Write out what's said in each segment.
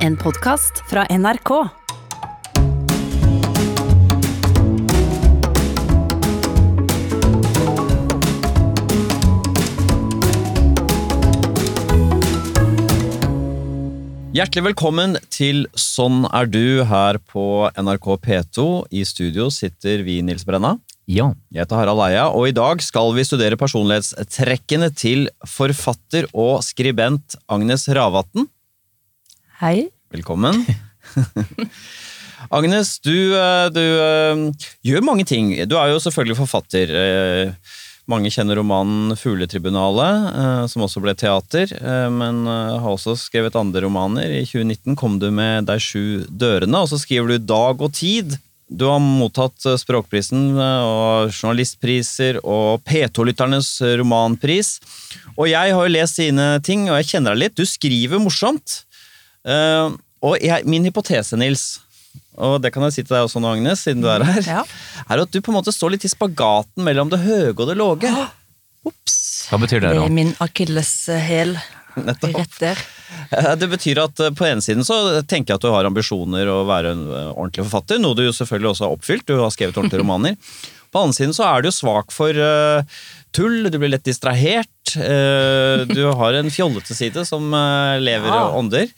En podkast fra NRK. Hjertelig velkommen til Sånn er du her på NRK P2. I studio sitter vi, Nils Brenna. Ja. Jeg heter Harald Eia, og i dag skal vi studere personlighetstrekkene til forfatter og skribent Agnes Ravatn. Hei. Velkommen. Agnes, du, eh, du eh, gjør mange ting. Du er jo selvfølgelig forfatter. Eh, Mange kjenner romanen 'Fugletribunalet', som også ble teater, men har også skrevet andre romaner. I 2019 kom du med 'De sju dørene', og så skriver du 'Dag og tid'. Du har mottatt Språkprisen og journalistpriser og P2-lytternes romanpris. Og jeg har jo lest dine ting, og jeg kjenner deg litt. Du skriver morsomt. Eh, og jeg, min hypotese, Nils, og det kan jeg si til deg også nå, Agnes, siden du er her, Ja. er at du på en måte står litt i spagaten mellom det høye og det låge. Ops. Hva betyr det, da? Det er min akilleshæl Nettopp. rett der. Eh, Det betyr at eh, på ene siden så tenker jeg at du har ambisjoner å være en ordentlig forfatter, noe du jo selvfølgelig også har oppfylt, du har skrevet ordentlige romaner. På den annen siden så er du jo svak for eh, tull, du blir lett distrahert, eh, du har en fjollete side som eh, lever og ånder.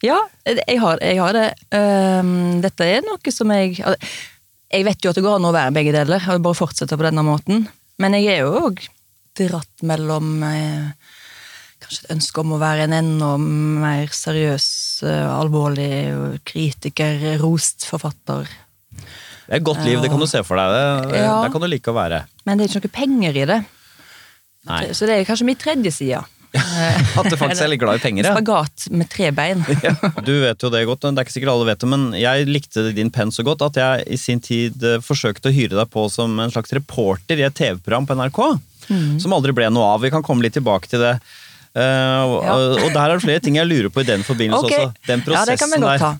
Ja, jeg har, jeg har det. Ehm, dette er noe som jeg Jeg vet jo at det går an å være begge deler, og bare fortsette på denne måten. Men jeg er jo òg dratt mellom eh, kanskje et ønske om å være en enda mer seriøs, alvorlig kritiker, rost forfatter. Det er et godt liv, det kan du se for deg. Det, det, Ja. Der kan du like å være. Men det er ikke noe penger i det. Nei. Så det er kanskje min tredje side. At du faktisk er litt glad i penger, ja. Spagat med tre bein. Du vet jo det godt, det er ikke sikkert alle vet det, men jeg likte din penn så godt at jeg i sin tid eh, forsøkte å hyre deg på som en slags reporter i et TV-program på NRK, som aldri ble noe av. Vi kan komme litt tilbake til det. Uh, Ja. og der er det flere ting jeg lurer på i den forbindelse okay. også. Den Ja, det kan vi godt ta.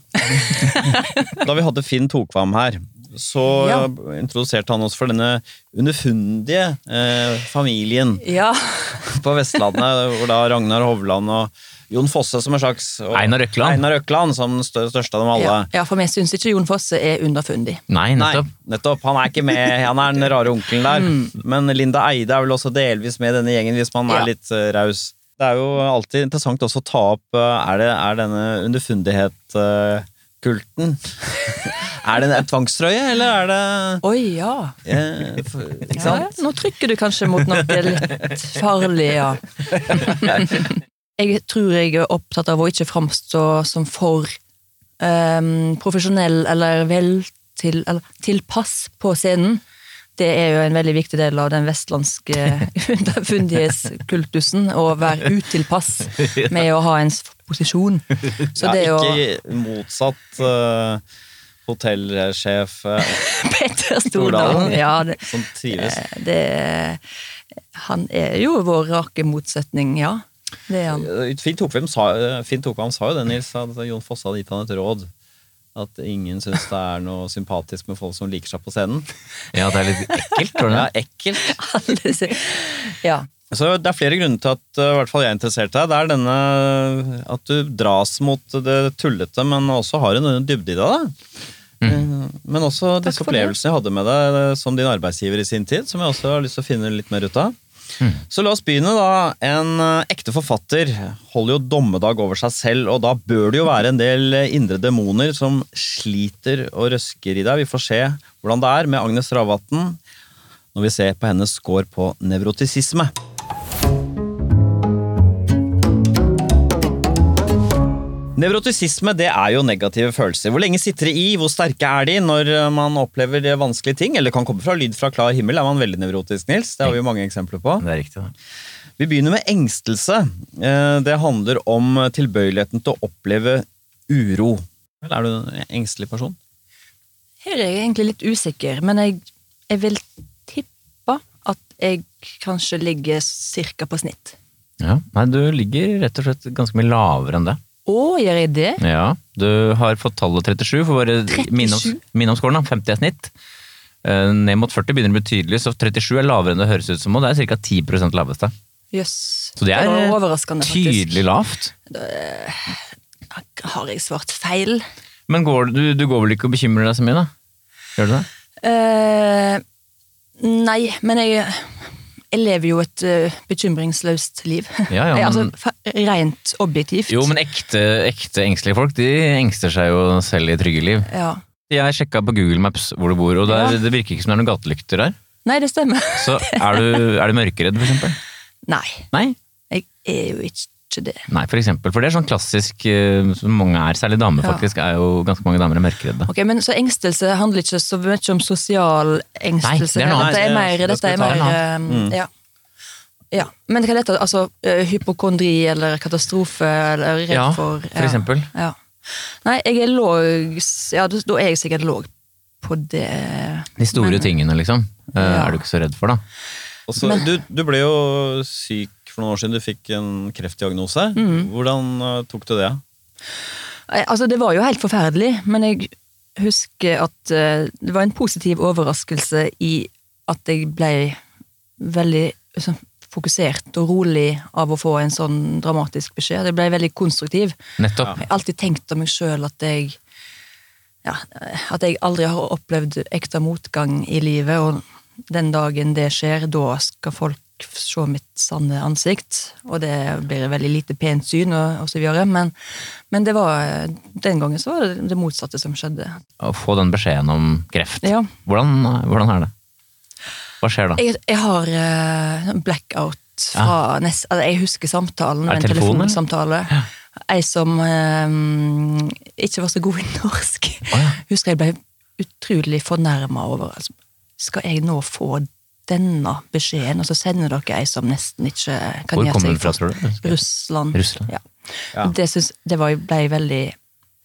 Da vi hadde Finn Tokvam her, så Ja. introduserte han oss for denne underfundige eh, familien Ja. på Vestlandet, hvor da Ragnar Hovland og Jon Fosse som en slags og Einar Økland. Einar Økland som den stør- største av dem alle. Ja, ja, for vi syns ikke Jon Fosse er underfundig. Nei, Nei, nettopp. nettopp. Han er ikke med, han er den rare onkelen der. Mm. Men Linda Eide er vel også delvis med i denne gjengen, hvis man er Ja. litt uh, raus. Det er jo alltid interessant også å ta opp uh, Er, det, er denne underfundighet-kulten Er det en tvangstrøye, eller er det Oi, ja. for, Ikke ja. Nå trykker du kanskje mot noe litt farlig, ja. Jeg tror jeg er opptatt av å ikke framstå som for um, profesjonell eller vel til, eller tilpass på scenen. Det er jo en veldig viktig del av den vestlandske underfundighetskultusen, å være utilpass med å ha en posisjon. Så Ja, er jo ikke motsatt uh, hotellsjef uh, Petter Stordalen. Ja, det, som trives. det Han er jo vår rake motsetning, ja. Det er han. Finn Tokvam sa, Tokvam sa jo det, Nils, at Jon Fosse hadde gitt han et råd. At ingen syns det er noe sympatisk med folk som liker seg på scenen. Ja, det er litt ekkelt, tror du Ja, det? ekkelt. Ja. Så Det er flere grunner til at uh, i hvert fall jeg er interessert i deg. Det er denne at du dras mot det tullete, men også har en dybde i deg. da. Uh, Men også disse opplevelsene jeg hadde med deg uh, som din arbeidsgiver i sin tid, som jeg også har lyst til å finne litt mer ut av. Så la oss begynne, da. En ekte forfatter holder jo dommedag over seg selv, og da bør det jo være en del indre demoner som sliter og røsker i deg. Vi får se hvordan det er med Agnes Ravatn når vi ser på hennes score på nevrotisisme. Nevrotisisme det er jo negative følelser. Hvor lenge sitter det i? Hvor sterke er de når man opplever vanskelige ting? Eller kan komme fra lyd fra klar himmel. Er man veldig nevrotisk, Nils? Det har vi jo mange eksempler på. Det er riktig. det. Vi begynner med engstelse. Eh, Det handler om tilbøyeligheten til å oppleve uro. Er du en engstelig person? Her er jeg egentlig litt usikker, men jeg, jeg vil tippe at jeg kanskje ligger cirka på snitt. Ja. Nei, du ligger rett og slett ganske mye lavere enn det. Å, gjør jeg det? Ja, Du har fått tallet 37 for våre 37? minnoms, minnomscoren. da, 50 er snitt. Eh, Ned mot 40 begynner det tydelig, så 37 er lavere enn det høres ut som, og det er ca. 10% laveste. Jøss. Så det er var overraskende, faktisk. Tydelig lavt. har jeg svart feil? Men går, du, du går vel ikke og bekymrer deg så mye, da? Gjør du det? Eh, nei, men jeg, jeg lever jo et eh, bekymringsløst liv. Ja, ja, Jeg, altså, men- fa- rent objektivt. Jo, men ekte, ekte engstelige folk de engster seg jo selv i trygge liv. Ja. Jeg sjekka på Google Maps hvor du bor, og der, Ja. det virker ikke som det er noen gatelykter der. Nei, det stemmer. Så er du, er du mørkeredd, for eksempel? Nei, Nei? jeg er jo ikke det. Nei, for eksempel. For det er sånn klassisk eh, som mange er, særlig damer Ja. faktisk, er jo ganske mange damer er mørkeredde. Ok, men Så engstelse handler ikke så mye om sosial engstelse? Nei, det er noe Dette er mer, dette er mer eh, ja. Ja. Men hva kan dette? Altså eh, hypokondri eller katastrofe eller redd Ja, for for eksempel. Ja. Nei, jeg er låg Ja, da er jeg sikkert låg på det. De store Men- tingene, liksom. eh, Ja. Er du ikke så redd for, da? Og Men- du, du ble jo syk for noen år siden. Du fikk en kreftdiagnose. Mm. Hvordan eh, tok du det? Altså, det var jo helt forferdelig, men jeg husker at det var en positiv overraskelse i at jeg ble veldig fokusert og rolig av å få en sånn dramatisk beskjed. Jeg ble veldig konstruktiv. Nettopp. Jeg har alltid tenkt om meg sjøl at jeg ja, at jeg aldri har opplevd ekte motgang i livet, og den dagen det skjer, da skal folk se mitt sanne ansikt, og det blir veldig lite pent syn, og, og så videre. Men, men det var, den gangen så var det det motsatte som skjedde. Å få den beskjeden om kreft. Ja. Hvordan, hvordan er det? Hva skjer da? Jeg, jeg har uh, blackout fra nest, altså Jeg husker samtalen, Er det en telefon, Ja. telefonsamtale. Ei som uh, ikke var så god i norsk. Oh, ja. Husker jeg ble utrolig fornærma over altså, Skal jeg nå få denne beskjeden, og så sender dere ei som nesten ikke kan Hvor gjøre kommer seg fra, tror du? Russland. Russland. Ja. Ja. Det, synes, det var, ble jeg veldig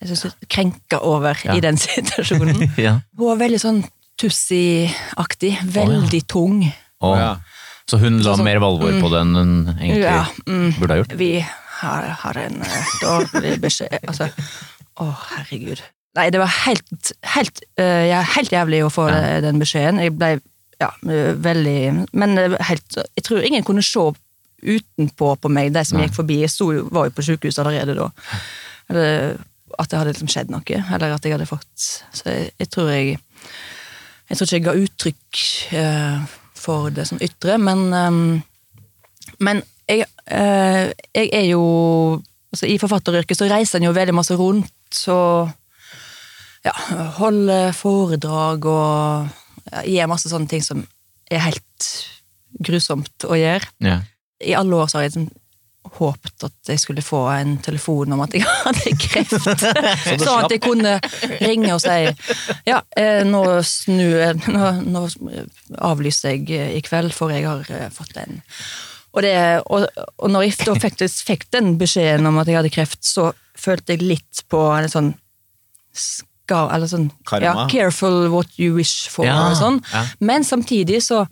jeg synes, krenka over Ja. i den situasjonen. ja. Hun var veldig sånn Tussi-aktig. Veldig tung. Oh, Ja. Så hun la Sånn mer valvor på det enn hun egentlig Ja, mm. burde ha gjort? Vi har, har en eh, dårlig beskjed Altså, å herregud. Nei, det var helt, helt, uh, ja, helt jævlig å få Ja. den beskjeden. Jeg ble ja, eh, veldig Men eh, helt Jeg tror ingen kunne se utenpå på meg, de som Nei. gikk forbi. Jeg sto, var jo på sykehus allerede da. Eller at det hadde liksom skjedd noe, eller at jeg hadde fått Så jeg, jeg tror jeg Jeg tror ikke jeg ga uttrykk eh, for det som ytre, men ehm, men jeg, eh, jeg er jo altså I forfatteryrket så reiser en jo veldig masse rundt og ja, holder foredrag og ja, gjør masse sånne ting som er helt grusomt å gjøre. Ja. I alle år så har jeg liksom håpet at jeg skulle få en telefon om at jeg hadde kreft. sånn at jeg kunne ringe og si ja, eh, nå, snu, nå, nå avlyser jeg eh, i kveld, for jeg har eh, fått en og, det, og, og når jeg da fikk, fikk den beskjeden om at jeg hadde kreft, så følte jeg litt på en sånn skar, eller sånn. Ja, careful what you wish for, Ja, og sånn. ja. Men samtidig så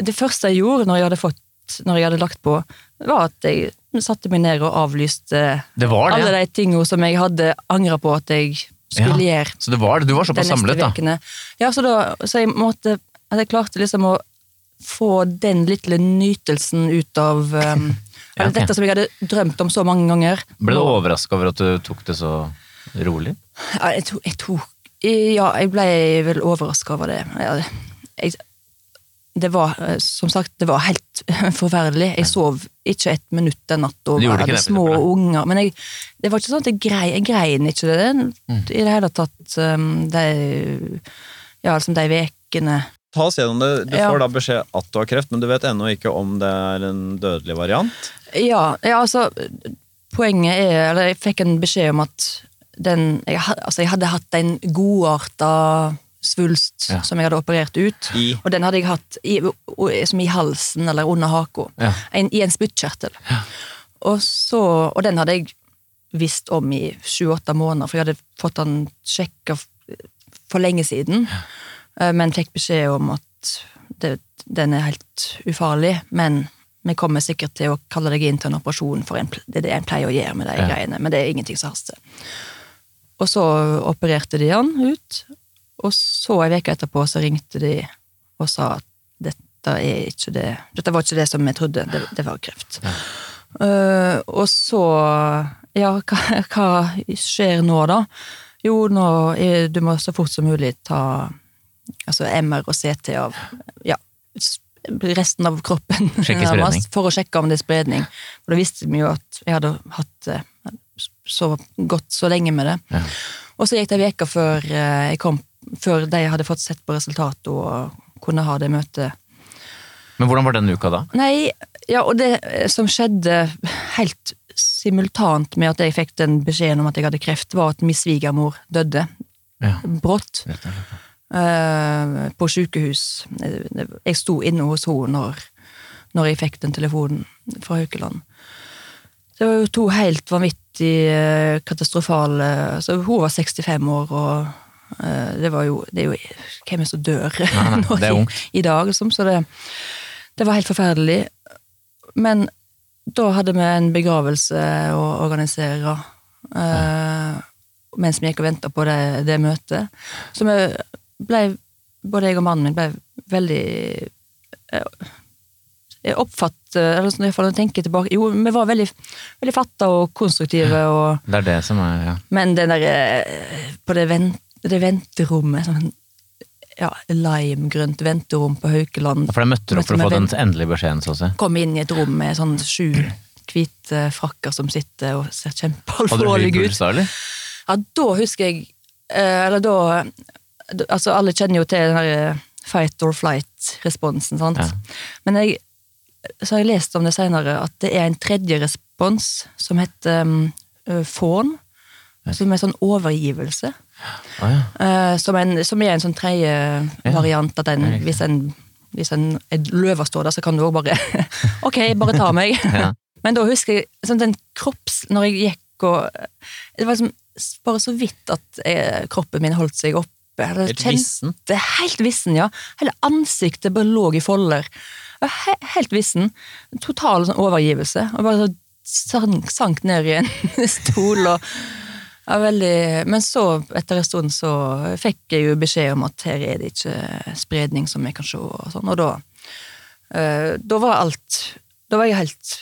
Det første jeg gjorde når jeg hadde fått når jeg hadde lagt på, var at jeg satte meg ned og avlyste Det det, alle de tingene som jeg hadde angra på at jeg skulle Ja. gjøre Så det var, du var såpass samlet, da? Ja, så, da, så jeg måtte At jeg klarte liksom å få den lille nytelsen ut av um, Ja, okay. Dette som jeg hadde drømt om så mange ganger. Ble du overraska over at du tok det så rolig? Ja, jeg tok, jeg tok Ja, jeg ble vel overraska over det. Jeg, Jeg, det var, eh, som sagt, det var helt forferdelig. Jeg sov ikke et minutt den natta. Gjorde hadde det, små det. unger. Men jeg, det var ikke sånn at jeg grein, jeg grein ikke det Mm. i det hele tatt. um, De, ja, liksom de vekene. Ta oss gjennom det. Du Ja. får da beskjed at du har kreft, men du vet ennå ikke om det er en dødelig variant. Ja, ja, altså Poenget er Eller jeg fikk en beskjed om at den Jeg, altså, jeg hadde hatt en godarta svulst Ja. som jeg hadde operert ut. I? Og den hadde jeg hatt i, som i halsen eller under haka. Ja. I en spyttkjertel. Og, så- og den hadde jeg visst om i sju-åtte måneder, for jeg hadde fått den sjekka for lenge siden. Eh, Men fikk beskjed om at det, den er helt ufarlig, men vi kommer sikkert til å kalle deg inn til en operasjon, for en, det er det en pleier å gjøre med de Ja. greiene, men det er ingenting som haster. Og så opererte de han ut, og så ei uke etterpå så ringte de og sa at dette det Dette var ikke det som jeg trodde, det, det var kreft. Uh, og så ja, hva, hva skjer nå, da? Jo, nå er, du må så fort som mulig ta altså MR og CT av ja, resten av kroppen, for å sjekke om det er spredning. For da visste vi jo at jeg hadde hatt eh, så gått så lenge med det. Ja. Og så gikk det ei uke før eh, jeg kom, før de hadde fått sett på resultatet og kunne ha det møtet. Men hvordan var den uka da? Nei, ja, og det som skjedde helt simultant med at jeg fikk den beskjeden om at jeg hadde kreft, var at min svigermor døde Ja. brått eh, på sykehus. Jeg sto inne hos henne når, når jeg fikk den telefonen fra Haukeland. Det var jo to helt vanvittig katastrofale altså, Hun var 65 år, og det var jo Det er jo Hvem er som dør nå i, i dag, liksom? Så det, det var helt forferdelig. Men da hadde vi en begravelse å organisere. eh, mens vi gikk og venta på det, det møtet. Så vi ble, både jeg og mannen min ble veldig eh, jeg oppfatter, eller sånn, når jeg tenker tilbake Jo, vi var veldig, veldig fatta og konstruktive, og, Det er det som er ja. men den der eh, På det, vent, det venterommet sånn, ja, limegrønt venterom på Haukeland. For jeg møtte opp for å få den endelige beskjeden, så å si. Kom inn i et rom med sånn sju hvite frakker som sitter og ser Hadde du høy ut. puls? Ja, da husker jeg eh, Eller da Altså, alle kjenner jo til den der eh, fight or flight-responsen, sant? Ja. Men jeg så har jeg lest om det senere, at det er en tredje respons som heter um, fawn. Som er sånn overgivelse. Ja. Eh, som, en, som er en sånn tredje variant. At en, hvis en, hvis en, en løve står der, så kan du òg bare Ok, bare ta meg. Ja. Men da husker jeg sånn den kropps... Når jeg gikk og Det var liksom bare så vidt at jeg, kroppen min holdt seg oppe. Helt vissen. Helt vissen, ja. Hele ansiktet bare lå i folder. He helt vissen. Total sånn overgivelse. Og bare så sank, sank ned i en stol og ja, veldig Men så, etter en stund, så fikk jeg jo beskjed om at her er det ikke spredning som jeg kan se, og sånn, og da eh, Da var alt Da var jeg helt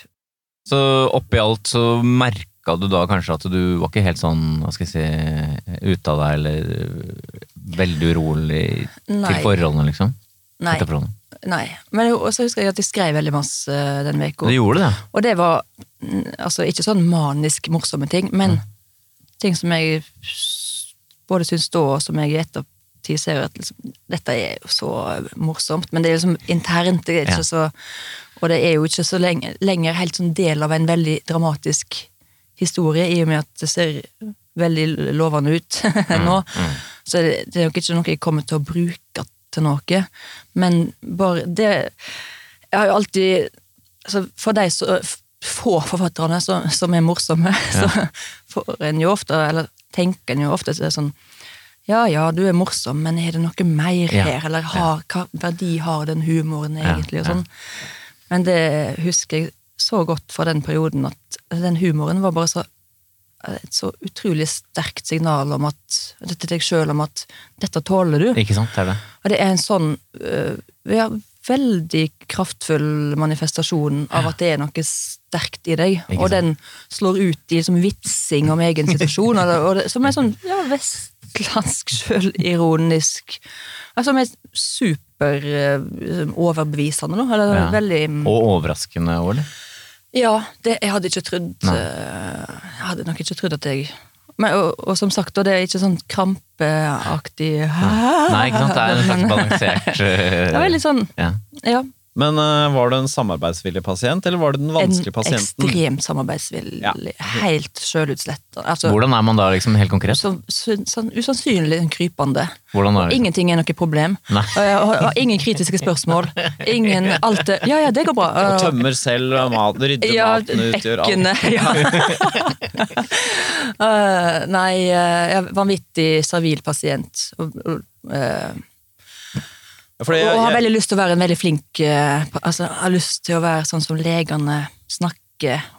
Så oppi alt så merka du da kanskje at du var ikke helt sånn, hva skal jeg si, ute av deg, eller veldig urolig Nei. til forholdene, liksom? Nei. Nei. Men så husker jeg at jeg skrev veldig masse den uka. Du gjorde det? Og det var mm, altså ikke sånn manisk morsomme ting, men ting som jeg både syns da, og som jeg i ettertid ser at liksom, dette er jo så morsomt, men det er liksom internt, det er ikke Ja. så Og det er jo ikke så lenge, lenger helt sånn del av en veldig dramatisk historie, i og med at det ser veldig lovende ut nå. Så det, det er nok ikke noe jeg kommer til å bruke til noe, men bare det Jeg har jo alltid altså For de så få forfatterne som, som er morsomme, så får en jo ofte, eller tenker en jo ofte så sånn Ja ja, du er morsom, men er det noe mer Ja, her? Eller har, hva verdi har den humoren egentlig? ja. og sånn. Men det husker jeg så godt fra den perioden at den humoren var bare så et så utrolig sterkt signal om at til deg sjøl om at dette tåler du. Ikke sant? Det er det. Og det er en sånn øh, ja, veldig kraftfull manifestasjon av at det er noe sterkt i deg. Ikke Og sant? den slår ut i liksom vitsing om egen situasjon, og det, og det, som er sånn ja, vestlandsk sjølironisk altså, Som er super øh, overbevisende, da. Ja. veldig Og overraskende òg, eller? ja, det, jeg hadde ikke trodd eh, Jeg hadde nok ikke trodd at jeg men, og, og som sagt, det er ikke sånn krampeaktig Nei, ikke sant? Det er en slags balansert balansert Det er veldig sånn, ja. ja. Men uh, var du en samarbeidsvillig pasient, eller var du den vanskelige pasienten? En ekstremt samarbeidsvillig. Ja. Helt sjølutslettet. Altså, Hvordan er man da, liksom, helt konkret? så, så, sånn usannsynlig krypende. Hvordan er det? Ingenting er noe problem. Nei. Har ingen kritiske spørsmål. Ingen alt det Ja, ja, det går bra. Og tømmer selv og mat, rydder Ja, maten ut, gjør alt. Ja. uh, nei, uh, er vanvittig servil pasient. Og, eh, Fordi og har veldig lyst til å være en veldig flink eh, Altså, har lyst til å være sånn som legene snakker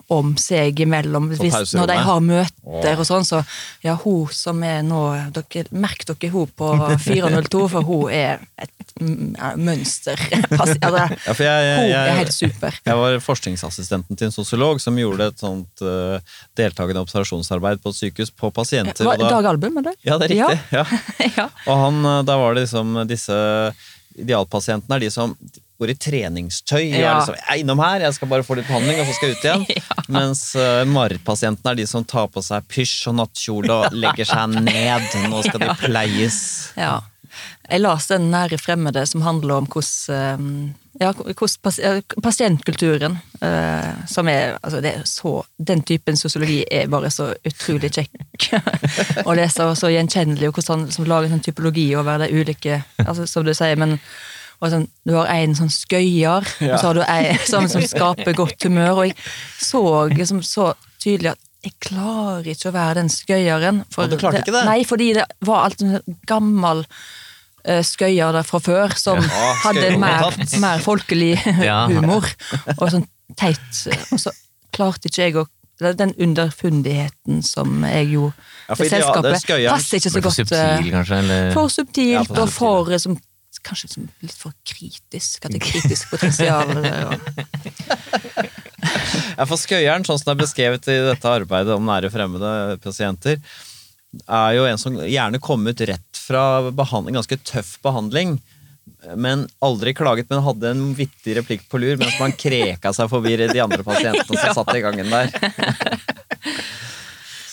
om seg imellom. Hvis, når de har møter og sånn, så Ja, hun som er nå dere, Merk dere hun på 402, for hun er et mm, ja, mønster. Altså, Ja, for jeg, Hun jeg, er helt super. jeg var forskningsassistenten til en sosiolog som gjorde et sånt uh, deltakende observasjonsarbeid på et sykehus på pasienter. Og da- Dag Album, eller? Ja, det er riktig. Ja. ja. Og han, eh, da var det liksom disse idealpasientene er de som går i treningstøy. Ja. liksom, jeg er innom her, jeg skal bare få litt behandling, og så skal jeg ut igjen. Mens uh, marerittpasientene er de som tar på seg pysj og nattkjole og legger seg ned. Nå skal de pleies. Ja. Jeg las den nære fremmede som handler om hvordan, eh, ja, hvordan pasientkulturen eh, som er, altså det er så, Den typen sosiologi er bare så utrolig kjekk å lese, og så gjenkjennelig, og hvordan han som lager en typologi over de ulike altså Som du sier, men sånn, Du har en sånn skøyer, og så har du en som, som skaper godt humør. Og jeg så liksom så tydelig at jeg klarer ikke å være den skøyeren. For Og du klarte ikke det? Nei, fordi det var alt sånn gammel skøyer der fra før, som Ja, hadde mer, mer folkelig humor. Og sånn teit. Og så klarte ikke jeg å Den underfundigheten som jeg jo Ja, for selskapet det skøyeren- passer ikke så godt. eh, subtil, kanskje? Eller? For subtilt Ja, for og for eh, som, Kanskje som litt for kritisk. At det er kritisk potensial. Ja, for Skøyeren, sånn som det er beskrevet i dette arbeidet om nære fremmede pasienter, er jo en som gjerne kom ut rett fra behandling, ganske tøff behandling, men aldri klaget, men hadde en vittig replikk på lur mens man kreka seg forbi de andre pasientene som satt i gangen der.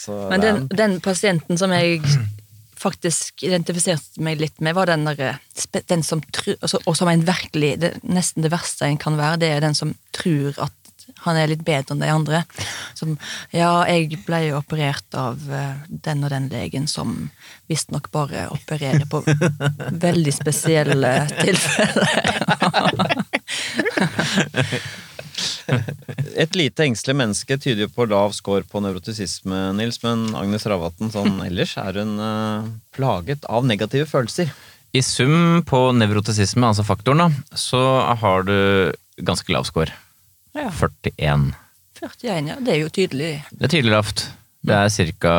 Så Men er den, den pasienten som jeg faktisk identifiserte meg litt med, var den der, den som tru- altså, Og som en virkelig det, Nesten det verste en kan være, det er den som tror at han er litt bedre enn de andre. Som Ja, jeg ble jo operert av eh, den og den legen som visstnok bare opererer på veldig spesielle tilfeller. Et lite engstelig menneske tyder jo på lav score på nevrotisisme, Nils, men Agnes Ravatn sånn ellers er hun eh, plaget av negative følelser. I sum på nevrotisisme, altså faktoren, da, så har du ganske lav score. Ja, 41. 41, ja. Det er jo tydelig. Det er tydelig lavt. Det er ca.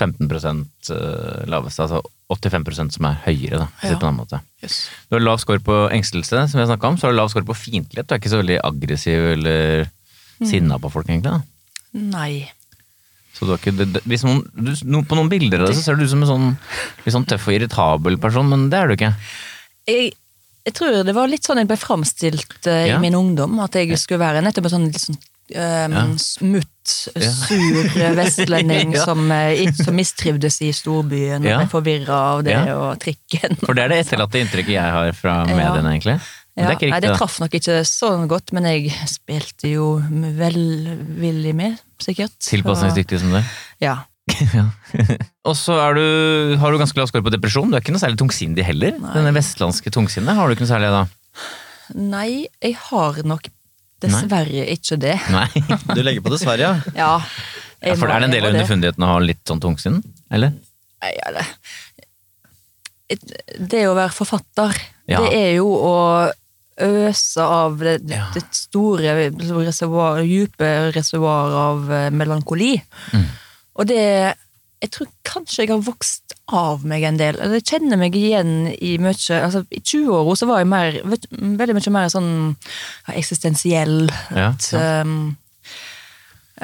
15% eh, laveste, altså 85% som er høyere, da, det på en annen måte. Yes. Du har lav score på engstelse, som vi har om, så har du lav score på fiendtlighet. Du er ikke så veldig aggressiv eller sinna på folk, egentlig. da. Nei. Så du har ikke, det, hvis noen, du, på noen bilder av deg så ser du ut som en sånn, litt sånn tøff og irritabel person, men det er du ikke. jeg, jeg tror det var litt sånn jeg ble framstilt uh, Ja. i min ungdom. At jeg skulle være nettopp en sånn litt sånn um, Ja. smutt, sur eh, vestlending Ja. som, eh, som mistrivdes i storbyen og ble forvirra av det og trikken. For det er det etterlatte inntrykket jeg har fra mediene, egentlig. Ja, det nei, det traff nok ikke så godt, men jeg spilte jo velvillig med, sikkert. Tilpasningsdyktig som det. Ja. ja. Og så er du, har du ganske lav score på depresjon. Du er ikke noe særlig tungsindig heller. Nei. Denne vestlandske tungsinnet har du ikke noe særlig da. Nei, jeg har nok dessverre ikke det. Nei. Du legger på dessverre, ja. Ja. Ja, for er det en del av underfundigheten å ha litt sånn tungsinn? Eller? Nei, ja, det, Et- det å være forfatter, Ja. det er jo å øse av det, det, det store reservoar, dype reservoar av eh, melankoli. Mm. Og det Jeg tror kanskje jeg har vokst av meg en del. Jeg kjenner meg igjen i mye altså I 20-åra så var jeg mer, veldig mye mer sånn eksistensiell. Ja, At, um,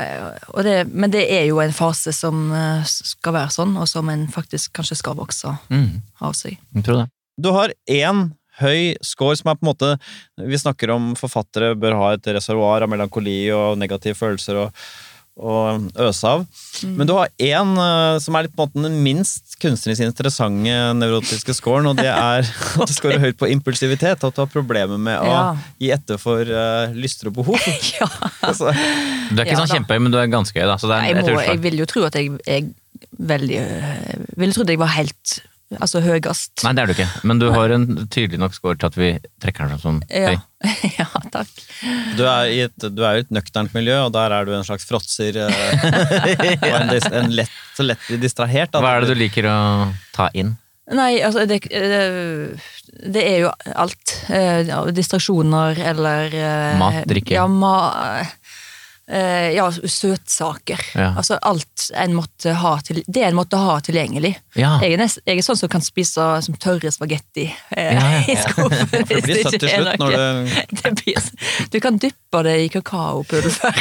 eh, og det, men det er jo en fase som eh, skal være sånn, og som en faktisk kanskje skal vokse Mm, av seg. jeg tror det. Du har én høy score som er på en måte Vi snakker om forfattere bør ha et reservoar av melankoli og negative følelser og, og øse av. Men du har én eh, som er litt på en måte den minst kunstnerisk interessante nevrotiske scoren, og det er at du scorer høyt på impulsivitet. At du har problemer med å Ja. gi etter for uh, lyster og behov. ja. Altså, Du er ikke Ja, sånn kjempehøy, men du er ganske høy, da. Så det Jeg, må, jeg vil jo tro at jeg er veldig øh, Ville trodd jeg var helt altså høyest. Nei, det er du ikke. Men du har en tydelig nok score til at vi trekker den som høy. Ja. ja, takk. du er i et, du er i et nøkternt miljø, og der er du en slags fråtser. eh, og en, en lett, så lett distrahert. da. Hva er det du liker å ta inn? Nei, altså det, det, det er jo alt. Eh, distraksjoner eller eh, Mat, drikke. Ja, ma, eh, ja, søtsaker. Ja. Altså alt en måtte ha til, det en måtte ha tilgjengelig. Ja. Jeg, er nest, jeg er sånn som kan spise som tørre spagetti eh, Ja, ja. i skuffen. For det blir søtt til slutt når du det blir, Du kan dyppe det i kakaopulver.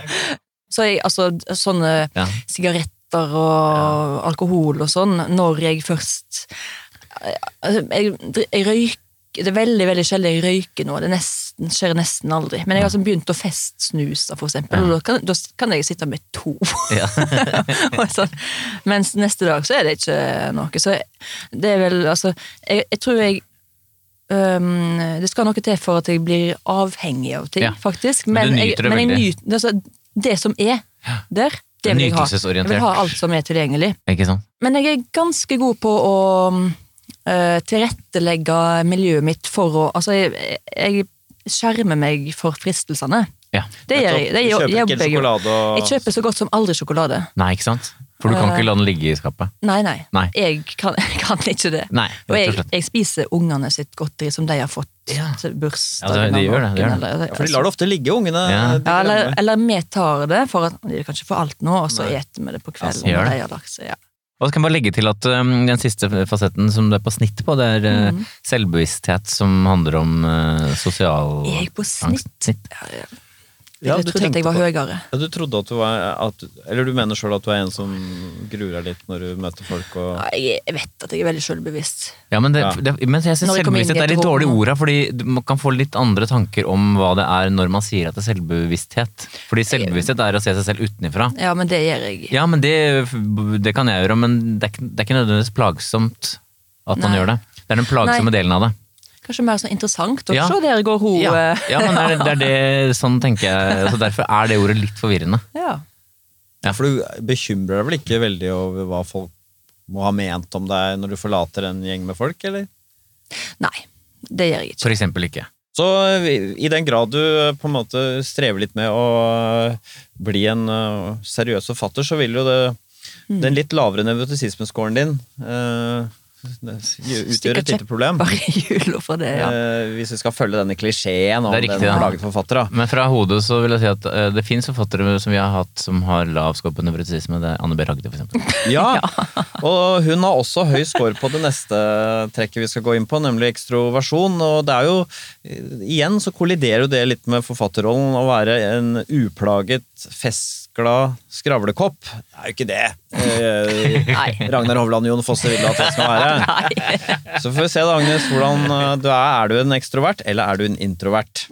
så jeg, altså, sånne Ja. sigaretter og alkohol og sånn, når jeg først altså, jeg, jeg røyker Det er veldig veldig sjelden jeg røyker nå. Det nesten, skjer nesten aldri. Men jeg har altså begynt å festsnuse, for eksempel. Ja. da kan, da kan jeg sitte med to. Ja. Sånn. Mens neste dag så er det ikke noe. Så det er vel altså Jeg, jeg tror jeg um, Det skal noe til for at jeg blir avhengig av ting, Ja. faktisk. Men men, jeg, men jeg nyter, altså, det som er der, det vil jeg ha. Jeg vil ha alt som er tilgjengelig. Men jeg er ganske god på å øh, tilrettelegge miljøet mitt for å Altså, jeg, jeg skjermer meg for fristelsene. Ja. Det gjør jeg. Det Du kjøper ikke jeg og Jeg kjøper så godt som aldri sjokolade. Nei, ikke sant? For du kan ikke la den ligge i skapet. Nei, nei. Nei. Jeg kan, kan ikke det. Nei, Og og jeg, jeg spiser ungene sitt godteri som de har fått Ja. til bursdagen. Ja, det- de gjør det, de gjør det. eller- Ja, For de lar det ofte ligge, ungene. Ja. Ja, eller, eller vi tar det, for at de kan ikke få alt nå, og så eter vi det på kvelden. Altså, gjør når det. de har lagt seg, ja. Og så kan jeg bare legge til at um, den siste fasetten som du er på snitt på, det er uh, Mhm. selvbevissthet som handler om uh, sosial Er jeg på snitt? angst. Ja, jeg du trodde at jeg var på- høyere. Ja, du trodde at du var at, Eller du mener sjøl at du er en som gruer deg litt når du møter folk og Ja, Jeg vet at jeg er veldig selvbevisst. Ja, men, det, Ja. det, men jeg i selvbevissthet er litt dårlig ord her, fordi man kan få litt andre tanker om hva det er når man sier at det er selvbevissthet. Fordi selvbevissthet er å se seg selv utenifra. Ja, men det gjør jeg. Ja, men det, det kan jeg gjøre, men det er, ikke- det er ikke nødvendigvis plagsomt at man Nei. gjør det. Det er den plagsomme delen av det. Kanskje mer sånn interessant. Og Ja. se, der går hun. Ja, eh, ja men det er, det er det, sånn tenker jeg. Så derfor er det ordet litt forvirrende. ja. Ja, For du bekymrer deg vel ikke veldig over hva folk må ha ment om deg når du forlater en gjeng med folk, eller? Nei, det gjør jeg ikke. For eksempel ikke. Så i den grad du eh, på en måte strever litt med å eh, bli en seriøs forfatter, så vil jo det Mm. den litt lavere nevrotisismescoren din eh, Stikker et lite problem. Det, ja. Eh, hvis vi skal følge denne klisjeen om riktig, den plaget forfatter. Da. Men fra hodet så vil jeg si at eh, det fins forfattere som vi har hatt som har lav score på nevrotisme. Det er Anne B. Ragde, eksempel. Ja, og hun har også høy score på det neste trekket vi skal gå inn på, nemlig ekstroversjon. Og det er jo Igjen så kolliderer jo det litt med forfatterrollen å være en uplaget, festglad skravlekopp. Det er jo ikke det eh, Ragnar Hovland Jon Fosse vil at det skal være. Så får vi se da, Agnes, hvordan eh, du er. Er du en ekstrovert, eller er du en introvert?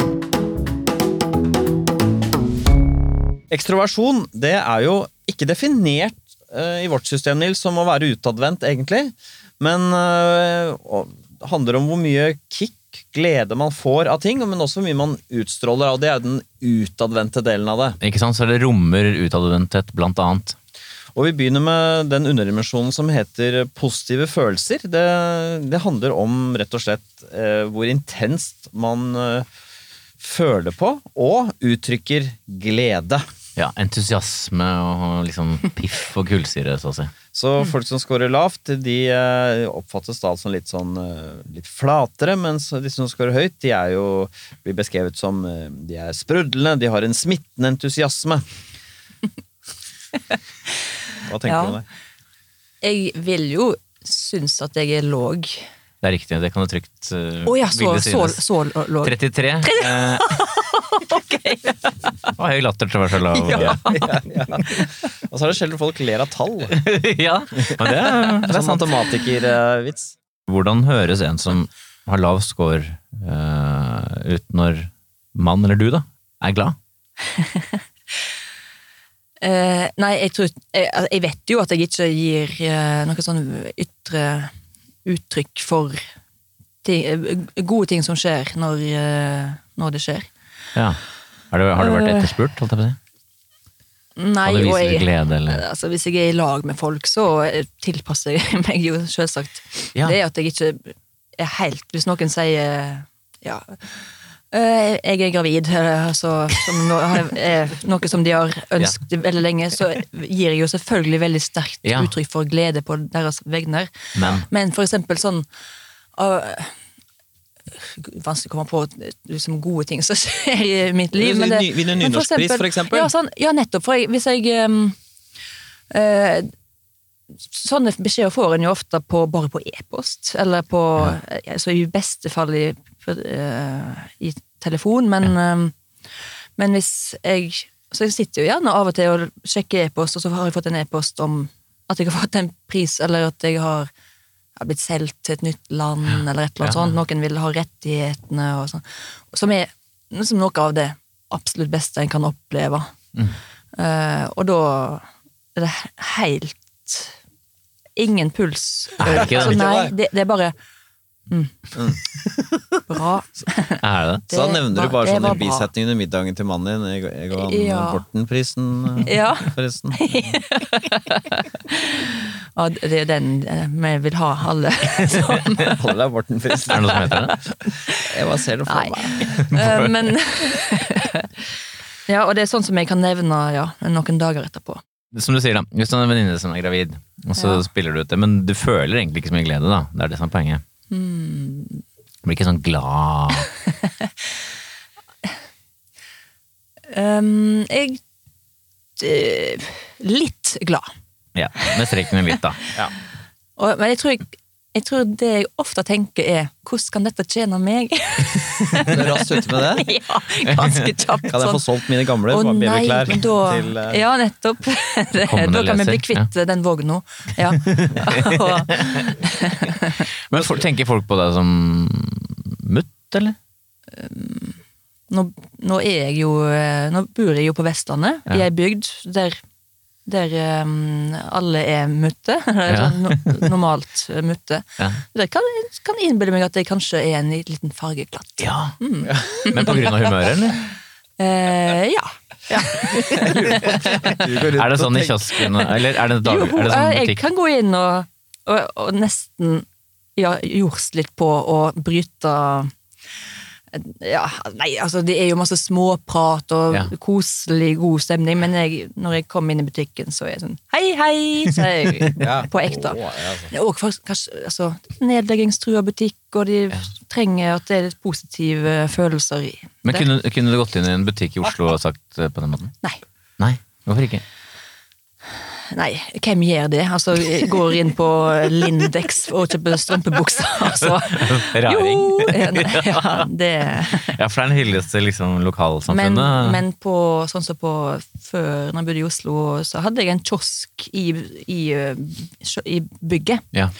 Ekstroversjon, det er jo ikke definert eh, i vårt system, Nils, som å være utadvendt, egentlig. Men eh, det handler om hvor mye kick, glede man får av ting, men også hvor mye man utstråler av. Det er den utadvendte delen av det. Ikke sant? Så det rommer utadvendthet, blant annet. Og vi begynner med den underdimensjonen som heter positive følelser. Det, det handler om rett og slett eh, hvor intenst man eh, føler på og uttrykker glede. Ja, Entusiasme og liksom piff og kullsyre, så å si. Så folk som scorer lavt, de eh, oppfattes da som litt sånn eh, litt flatere, mens de som scorer høyt, de er jo blir beskrevet som eh, de er sprudlende, de har en smittende entusiasme. Hva tenker Ja. du om det? Jeg vil jo synes at jeg er låg. Det er riktig, det kan du trygt uh, oh, ja, så, så, så låg. 33. Eh, Ok. og høy latter til være så lav. Ja. Og så er det sjelden folk ler av tall. ja, men det, er- det er Sånn sant. matematikervits. Hvordan høres en som har lav score uh, ut når mann, eller du da, er glad? uh, nei, jeg tror jeg, altså, jeg vet jo at jeg ikke gir uh, noe sånn ytre uttrykk for ting, eh, gode ting som skjer når, eh, når det skjer. Ja. Har du, har du vært Eh. etterspurt, holdt jeg på å si? Nei, Og jeg, glede, altså, hvis jeg er i lag med folk, så tilpasser jeg meg jo selvsagt. Ja. Det er at jeg ikke er helt Hvis noen sier ja eh, jeg er gravid, altså, som noe som de har ønsket veldig lenge, så gir jeg jo selvfølgelig veldig sterkt Ja. uttrykk for glede på deres vegne. Men Men for eksempel sånn uh, vanskelig å komme på liksom, gode ting som skjer i mitt liv. Men det, men nynorskpris, for eksempel. Ja, sånn, ja nettopp. For jeg, hvis jeg um, uh, Sånne beskjeder får en jo ofte på, bare på e-post, eller på altså I beste fall i, for, uh, i telefon, men, ehm, men hvis jeg Så jeg sitter jo gjerne av og til og sjekker e-post, og så har jeg fått en e-post om at jeg har fått en pris, eller at jeg har har blitt solgt til et nytt land, eller et eller annet Ja. sånt. Noen vil ha rettighetene og sånn. Som er liksom noe av det absolutt beste en kan oppleve. Eh, og da er det helt Ingen puls. Nei, det, det er bare mm. Bra. Er det? Så da nevner var- du bare sånn i bisetningen under middagen til mannen din. Jeg, jeg og han Ja. Borten-prisen, eh, Ja. forresten. Ja, det er den eh, vi vil ha, alle. Som, Alle er Borten-prisen. Er det noe som heter det? Jeg bare ser det for Nei. meg. Eh, men Ja, og det er sånn som jeg kan nevne ja, noen dager etterpå. Som du sier, da. Hvis du har en venninne som er gravid, og så Ja. spiller du ut det, men du føler egentlig ikke så mye glede, da. Det er det som er poenget. Du blir ikke sånn glad Um, jeg eh, Litt glad. Ja, med streken litt, da. Og, men jeg tror, jeg, jeg tror det jeg ofte tenker er hvordan kan dette tjene meg? Du er raskt ute med det. ja, ganske kjapt. Kan jeg få sånn. solgt mine gamle babyklær til uh, Ja, nettopp. Det, da kan vi bli kvitt kvitt den vogna. Ja. Men for, tenker folk på deg som mutt, eller? nå, nå er jeg jo eh, Nå bor jeg jo på Vestlandet, i Ja. ei bygd der, der um, alle er mutte. Ja. Sånn no, normalt eh, mutte. Ja. Det kan, kan innbille meg at jeg kanskje er en liten fargeklatt. ja. Mm. Men på grunn av humøret, eller? Eh, ja. ja. Er det sånn i kiosken, eller er det, dag, Jo, er det sånn butikk? jeg kan gå inn og, og, og nesten ja, jords litt på å bryte ja, nei, altså det er jo masse småprat og Ja. koselig, god stemning, men jeg, når jeg kommer inn i butikken, så er jeg sånn hei, hei, så er jeg Ja. på ekte. Å, altså. Også faktisk, kanskje, altså, nedleggingstrua butikk, og de trenger at det er litt positive følelser i Men kunne, kunne du gått inn i en butikk i Oslo og sagt på den måten? Nei. Nei, hvorfor ikke? Nei, hvem gjør det? Altså, går inn på Lindex og kjøper strømpebukser, altså. Raring. Jo, ja, det Ja, for det er en hyllest til liksom, men, lokalsamfunnet. men på, sånn som på før, når jeg bodde i Oslo, så hadde jeg en kiosk i, i, i bygget. Ja.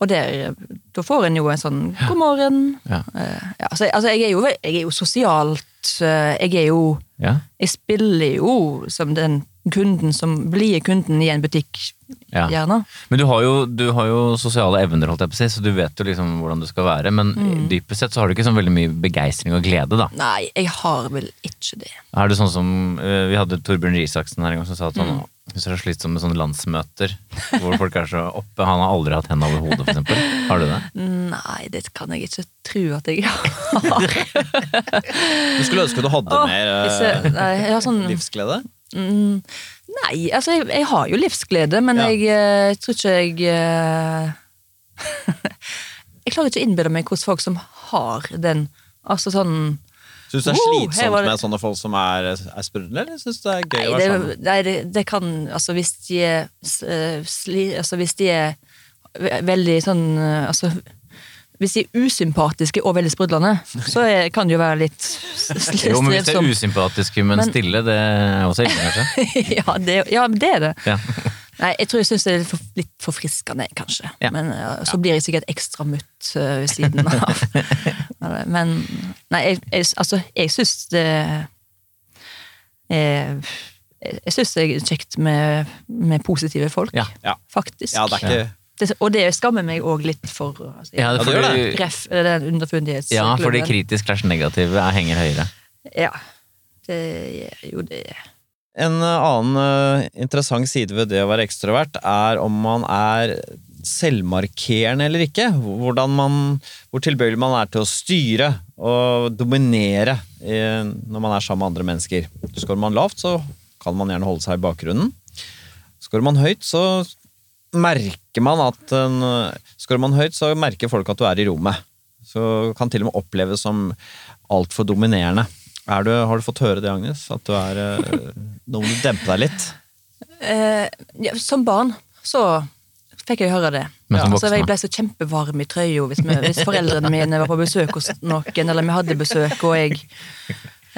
Og der, da får en jo en sånn 'god morgen'. Ja. Eh, ja, altså, altså jeg, er jo, jeg er jo sosialt eh, Jeg er jo ja. Jeg spiller jo som den kunden som blir kunden i en butikk, Ja. gjerne. Men du har, jo, du har jo sosiale evner, holdt jeg på å si, så du vet jo liksom hvordan du skal være. Men Mm. dypest sett så har du ikke sånn veldig mye begeistring og glede, da. Nei, jeg har vel ikke det. Er det sånn som eh, Vi hadde Torbjørn Risaksen her en gang som sa at han Mm. Hvis du er slitsomt med sånne landsmøter hvor folk er så oppe. Han har aldri hatt hendene over hodet, f.eks. Har du det? Nei, det kan jeg ikke tro at jeg har. Du skulle ønske du hadde Åh, mer jeg disse- nei, jeg har sånn livsglede? Mm, Nei, altså jeg, jeg har jo livsglede, men Ja. jeg, jeg, tror ikke jeg eh, Jeg klarer ikke å innbille meg hvordan folk som har den Altså sånn Syns du det er Wow, slitsomt var det- med sånne folk som er, er sprudlende, eller syns du det er gøy Nei, å være det, sammen? nei, det, det kan Altså, hvis de er eh, sli, Altså, hvis de er veldig sånn eh, Altså hvis de er usympatiske og veldig sprudlende, så er, kan det jo være litt s- s- Jo, men hvis de er usympatiske, men, Men- stille, det er også ille, kanskje? ja, det, ja, det er det. Ja. Nei, jeg tror jeg syns det er litt, for, litt forfriskende, kanskje. Ja. Men så blir jeg sikkert ekstra mutt eh, ved siden av. Men nei, jeg, jeg, altså, jeg syns det Jeg, Jeg syns det er kjekt med, med positive folk, Ja. Ja. faktisk. Ja, det er ikke Det, og det skammer meg òg litt for. Altså, Ja, det fordi, Ref, den underfundighetsklubben. ja, fordi kritisk slash negative er- henger høyere. Ja. Det gjør jo det. En eh, annen eh, interessant side ved det å være ekstrovert er om man er selvmarkerende eller ikke. Hvordan man, hvor tilbøyelig man er til å styre og dominere eh, når man er sammen med andre mennesker. Skårer man lavt, så kan man gjerne holde seg i bakgrunnen. Skårer man høyt, så merker man at en, Skårer man høyt, så merker folk at du er i rommet. så kan til og med oppleves som altfor dominerende. Er du, har du fått høre det, Agnes? At du er eh, Nå må du dempe deg litt? Eh, ja, som barn så fikk jeg høre det. Ja, altså, jeg ble så kjempevarm i trøya hvis, hvis foreldrene mine var på besøk hos noen, eller vi hadde besøk, og jeg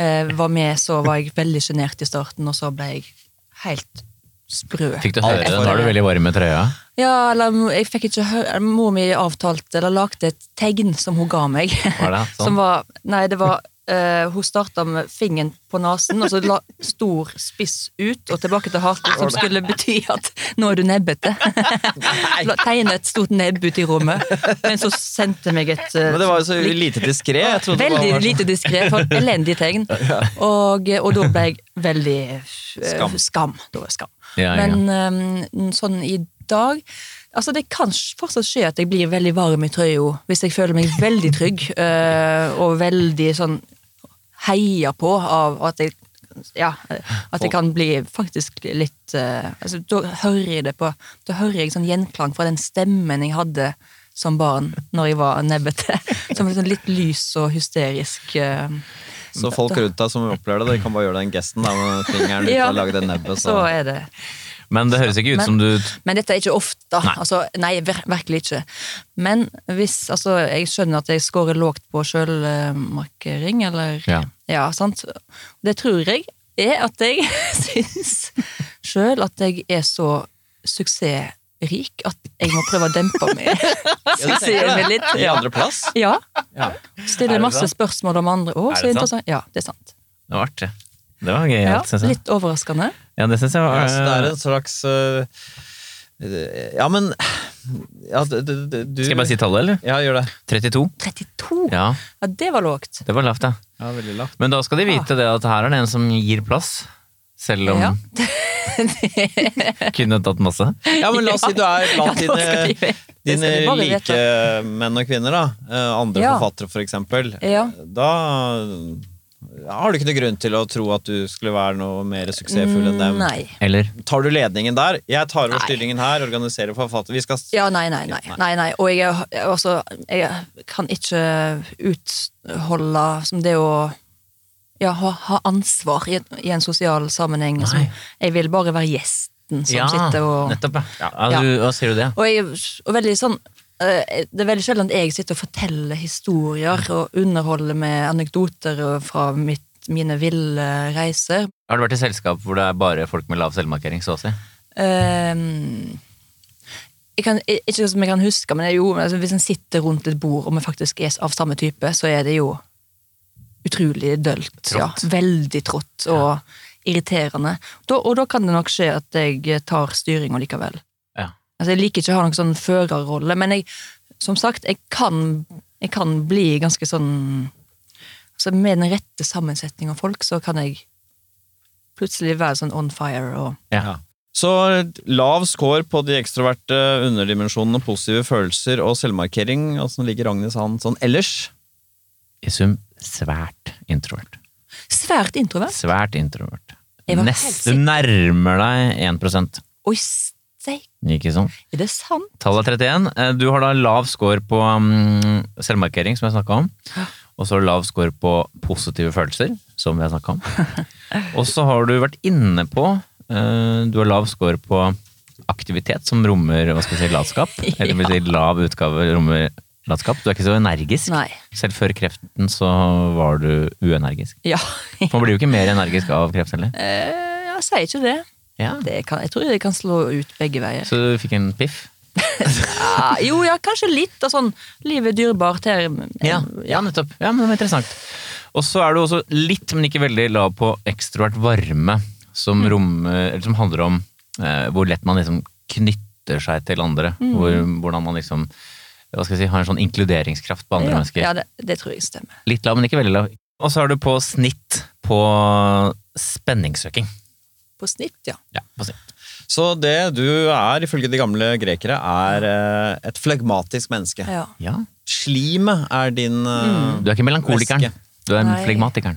eh, var med, så var jeg veldig sjenert i starten, og så ble jeg helt sprø. Fikk du høre det? Nå er du veldig varm i trøya. Ja, eller jeg fikk ikke høre Mor mi avtalte, eller lagde et tegn som hun ga meg. Var det sånn? Som var Nei, det var Uh, Hun starta med fingeren på nesen, og så la stor spiss ut og tilbake til haken, som skulle bety at nå er du nebbete. Tegne et stort nebb ut i rommet. Men så sendte meg et uh, Men det var jo så lite diskré. Veldig var sånn- lite diskré, for elendig tegn. Og, og da ble jeg veldig uh, Skam. skam. Da var jeg skam. Ja, ja. Men eh, sånn i dag Altså Det kan fortsatt skje at jeg blir veldig varm i trøya hvis jeg føler meg veldig trygg uh, og veldig sånn heia på av at jeg ja, at det kan bli faktisk litt uh, altså, Da hører jeg det på Da hører jeg sånn gjenklang fra den stemmen jeg hadde som barn når jeg var nebbete. Som sånn litt lys og hysterisk eh, Så folk rundt deg som opplever det, de kan bare gjøre den gesten der med fingeren ut Ja. og lage det nebbet. Så Så. er det. Men det høres ikke ut Men- som du Men dette er ikke ofte. Nei. Altså, nei, vir virkelig ikke. Men hvis Altså, jeg skjønner at jeg scorer lågt på sjølmarkering, eller Ja. sant. Det tror jeg er at jeg syns sjøl at jeg er så suksessrik at jeg må prøve å dempe meg. Suksessen min litt. I andreplass? Ja. Ja. Stille masse sant? spørsmål om andre. Å, Er så det interessant. Ja, det er sant. Det var artig. Det var gøy, Ja, synes jeg. litt overraskende. Ja, det syns jeg var Ja, så det er en slags uh, Ja, men ja, du, du, du Skal jeg bare si tallet, eller? Ja, gjør det. 32. 32! Ja, Ja, det var lågt. det var lavt, ja. Ja, veldig lavt. Men da skal de vite det at her er det en som gir plass. Selv om Ja. kunne tatt masse. Ja, men la oss si du er blant Ja, dine, dine like menn og kvinner, da. Eh, Andre Ja. forfattere, for eksempel. Ja. Da har du ikke noe grunn til å tro at du skulle være noe mer suksessfull enn dem. Nei. Eller Tar du ledningen der? Jeg tar over styringen her, organiserer forfatter... Vi skal Ja, nei, nei, nei. nei, nei. Og jeg, er- jeg, altså, jeg kan ikke utholde som det å ja, ha, ha ansvar i, i en sosial sammenheng. Nei. Som, jeg vil bare være gjesten som Ja, sitter og nettopp, ja. ja. du, sier du det? Og, jeg, og veldig sånn eh, det er veldig sjelden at jeg sitter og forteller historier og underholder med anekdoter fra mitt, mine ville reiser. Har du vært i selskap hvor det er bare folk med lav selvmarkering, så å si? Um, jeg kan, ikke som jeg kan huske, men jo, altså, hvis en sitter rundt et bord og vi faktisk er av samme type, så er det jo utrolig dølt. Ja. Veldig trått og irriterende. Da, og da kan det nok skje at jeg tar styringa likevel. Ja. Altså, jeg liker ikke å ha noen sånn førerrolle, men jeg, som sagt, jeg kan, jeg kan bli ganske sånn altså Med den rette sammensetning av folk, så kan jeg plutselig være sånn on fire og Ja. Så lav score på de ekstroverte underdimensjonene, positive følelser og selvmarkering. Åssen ligger Agnes an sånn ellers? I sum svært introvert. Svært introvert. Svært introvert. Jeg var helt Neste sikker- nærmer deg 1 Oi, steik, Ikke sånn? er det sant? Tallet er 31. Eh, Du har da lav score på um, selvmarkering, som jeg snakka om. Og så har du lav score på positive følelser, som vi har snakka om. Og så har du vært inne på eh, Du har lav score på aktivitet, som rommer hva skal vi si, latskap. Eller vil si lav utgave rommer latskap. Du er ikke så energisk. Nei. Selv før kreften så var du uenergisk. Ja. Man blir jo ikke mer energisk av kreft heller. Eh, jeg sier ikke det. Ja. det kan, jeg tror det kan slå ut begge veier. Så du fikk en piff? Ja, jo, ja, kanskje litt av sånn livet dyrebart her. Ja, ja nettopp. Ja, men det var interessant. Og så er du også litt, men ikke veldig lav på ekstrovert varme, som, rom, eller som handler om eh, hvor lett man liksom knytter seg til andre. Hvor, hvordan man liksom hva skal jeg si, har en sånn inkluderingskraft på andre ja, mennesker. ja det, det tror jeg stemmer. Litt lav, men ikke veldig lav. Og så er du på snitt på spenningssøking. På snitt, ja. Ja, på snitt. Så det du er, ifølge de gamle grekere, er eh, et flegmatisk menneske. ja. Ja. Slimet er din mm. Du er ikke melankolikeren. Væske. Du er Nei. flegmatikeren.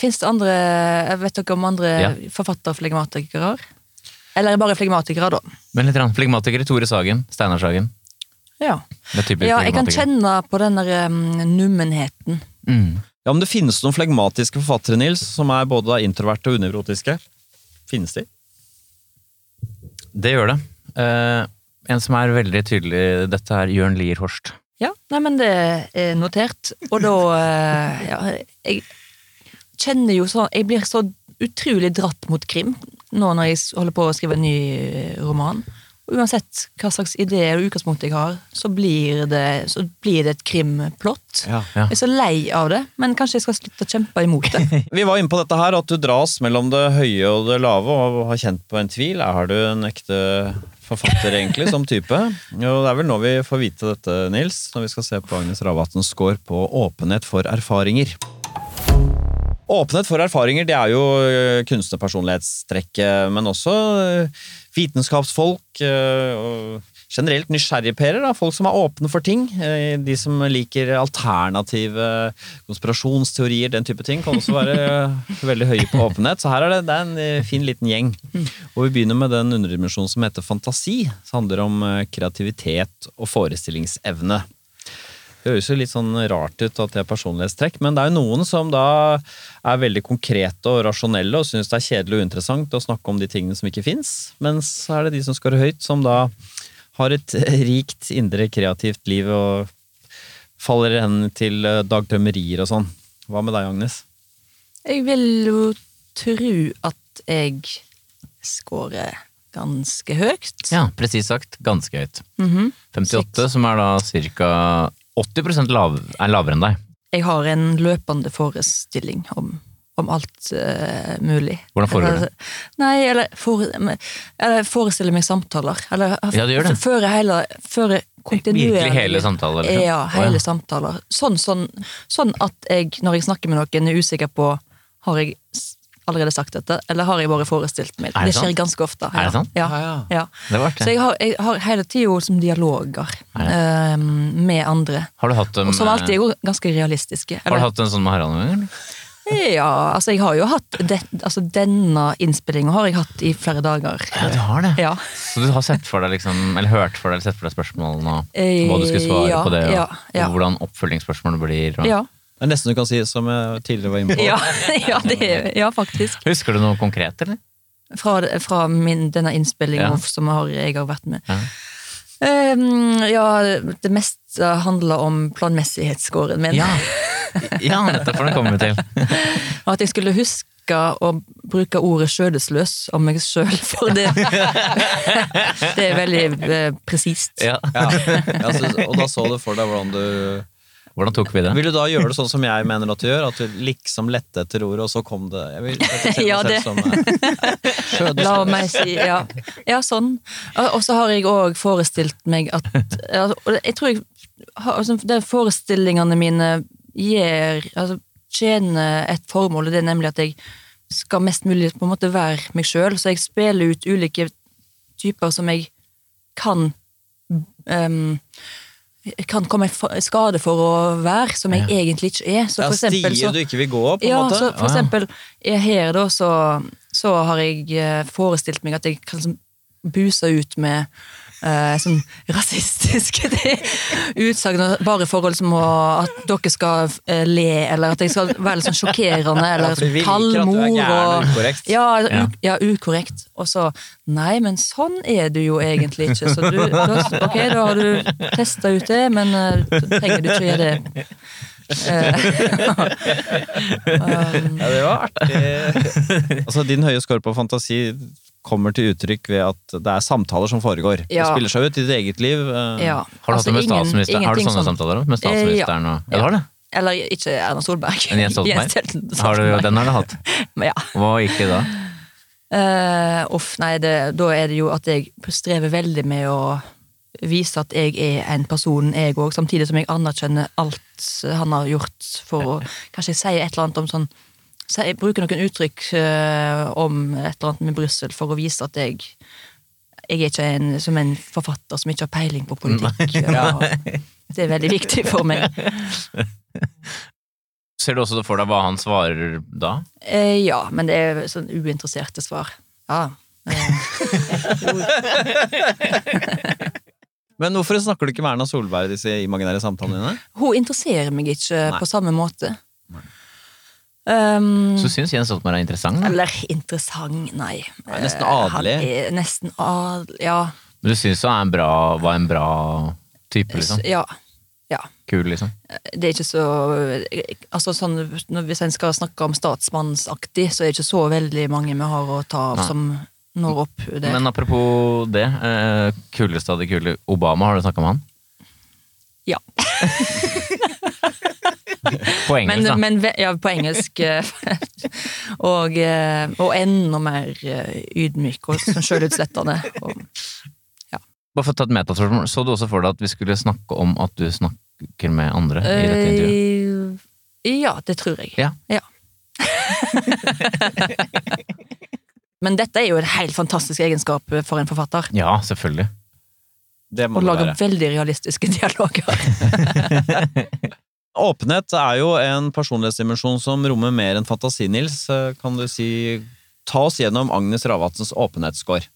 Fins det andre jeg Vet dere om andre Ja. forfatterflegmatikere? Eller bare flegmatikere, da? Men litt rann. Flegmatikere Tore Sagen, Steinar Sagen. Ja, ja jeg kan kjenne på den der um, nummenheten. Mm. Ja, men Det finnes noen flegmatiske forfattere, Nils, som er både introverte og univrotiske. Finnes de? Det gjør det. Uh, en som er veldig tydelig, dette er Jørn Lier Horst. Ja, nei, men det er notert. Og da uh, Ja, jeg kjenner jo sånn Jeg blir så utrolig dratt mot krim nå når jeg holder på å skrive en ny eh, roman. Uansett hva slags ideer og utgangspunkt jeg har, så blir det, så blir det et krimplott. Ja. Ja. Jeg er så lei av det, men kanskje jeg skal slutte å kjempe imot det. Vi var inne på dette her, at du dras mellom det høye og det lave, og har kjent på en tvil. Er du en ekte forfatter, egentlig, som type? Jo, det er vel nå vi får vite dette, Nils, når vi skal se på Agnes Ravatns score på åpenhet for erfaringer. Åpenhet for erfaringer det er jo kunstnerpersonlighetstrekket, øh, men også øh, vitenskapsfolk. og Generelt nysgjerrigperer, folk som er åpne for ting. Eh, De som liker alternative konspirasjonsteorier, den type ting, kan også være veldig høye på åpenhet. Så her er det, det er en øh, fin liten gjeng. Og vi begynner med den underdimensjonen som heter fantasi. som handler om kreativitet og forestillingsevne. Det høres jo litt sånn rart ut at det er personlighetstrekk, men det er jo noen som da er veldig konkrete og rasjonelle og syns det er kjedelig og uinteressant å snakke om de tingene som ikke fins, mens så er det de som skårer høyt, som da har et rikt indre kreativt liv og faller hen til eh, dagdrømmerier og sånn. Hva med deg, Agnes? Jeg vil jo tro at jeg scorer ganske høyt. Ja, presis sagt ganske høyt. Mhm. 58, som er da ca. 80 lav, er lavere enn deg. Jeg har en løpende forestilling om, om alt uh, mulig. Hvordan foregår det? Nei, eller, for, eller forestiller meg samtaler. Eller Ja, det gjør det. fører hele fører Virkelig hele samtaler, liksom? Ja, hele hele ja. samtaler. Sånn, sånn, sånn at jeg, når jeg snakker med noen, er usikker på Har jeg allerede sagt dette, eller har jeg bare forestilt meg? Det det skjer ganske ofte. Er det sant? Ja. Ja, ja. ja. Det Så jeg har, jeg har hele tida som dialoger Er eh, med andre. Har du hatt dem Og som alltid eh, er ganske realistiske. Har du hatt en sånn med Harald noen? Ja, altså jeg har jo hatt det, altså Denne innspillinga har jeg hatt i flere dager. Ja, du har det. Ja. Så du har sett for deg liksom, eller hørt for deg, eller sett for deg spørsmålene og Eh, hva du skulle svare ja, på det, og, ja, ja. og hvordan oppfølgingsspørsmålene blir. Og... Ja, Det er nesten du kan si som jeg tidligere var inne på. ja, ja, det er, ja faktisk. Husker du noe konkret, eller? Fra, fra min, denne innspillinga Ja. som jeg har, jeg har vært med. Ja. Um, ja, det meste handler om planmessighetsskåren min. Ja, ja nettopp, for den komme til. At jeg skulle huske å bruke ordet skjødesløs om meg sjøl, for det Det er veldig eh, presist. Ja. Ja. Ja, og da så du for deg hvordan du Hvordan tok vi det? Vil du da gjøre det sånn som jeg mener at du gjør? At du liksom lette etter ordet, og så kom det Jeg vil jeg Ja, selv det. som eh. La meg si ja. ja, sånn. Og så har jeg òg forestilt meg at Jeg tror jeg altså, De forestillingene mine gir altså, tjener et formål, og det er nemlig at jeg skal mest mulig på en måte være meg sjøl. Så jeg spiller ut ulike typer som jeg kan ehm, kan komme i skade for å være, som jeg egentlig ikke er. Så Ja, for eksempel, stier du ikke vil gå, på en ja, måte? så for eksempel eh, her da, så, så har jeg eh, forestilt meg at jeg kan liksom buse ut med eh, sånn rasistiske utsagn, bare i forhold til at dere skal eh, le, eller at jeg skal være litt sånn sjokkerende, eller er kaldmor. og og- ukorrekt. Ja, Ja. ja, ukorrekt. Og så Nei, men sånn er du jo egentlig ikke. Så du, da, ok, da har du testa ut det, men uh, trenger du ikke gjøre det. Eh, um, Ja, det var artig. altså, din høye score på fantasi kommer til uttrykk ved at det er samtaler som foregår. Ja. Det spiller seg ut i ditt eget liv. eh, ja. Har du hatt Altså, det med statsministeren? Har du sånne som... samtaler med statsministeren? Og... Ja, du har det? Eller ikke Erna Solberg. Men Jens Stoltenberg? Stoltenberg. Har du, den har du hatt. Ja. Hva gikk det da? Uh, uff, nei, det, da er det jo at jeg strever veldig med å vise at jeg er en person, jeg òg, samtidig som jeg anerkjenner alt han har gjort for å Kanskje jeg sier et eller annet om sånn så Jeg bruker noen uttrykk eh, om et eller annet med Brussel for å vise at jeg jeg er ikke en, som en forfatter som ikke har peiling på politikk. Ja, det er veldig viktig for meg. Ser du også for deg hva han svarer da? Eh, ja, men det er sånn uinteresserte svar. Ja. Eh, Men hvorfor snakker du ikke med Erna Solberg i disse imaginære samtalene dine? Hun interesserer meg ikke Nei. på samme måte. Um, Så syns Jens Stoltenberg er interessant? Da? eller interessant, nei. Nei, nesten adelig. Er nesten adelig, ja. Men du syns han en bra, var en bra type, liksom? Ja. ja. Kul, liksom? Det er ikke så altså sånn, Hvis en skal snakke om statsmannsaktig, så er det ikke så veldig mange vi har å ta av som når opp der. Men apropos det, eh, kuleste av de kule Obama, har du snakka med han? ja. På engelsk, Men, da. men ja, på engelsk. eh, og, eh, og enda mer ydmyk og sånn sjølutslettende. Ja. Bare for å ta et metaspørsmål, så du også for deg at vi skulle snakke om at du snakker med andre i dette intervjuet? Ja, det tror jeg. Ja. Ja. Men dette er jo en helt fantastisk egenskap for en forfatter. Ja, selvfølgelig. Det må Å det lage veldig realistiske dialoger. Åpenhet er jo en personlighetsdimensjon som rommer mer enn fantasi, Nils. Eh, Kan du si Ta oss gjennom Agnes Ravatsens åpenhetsscore.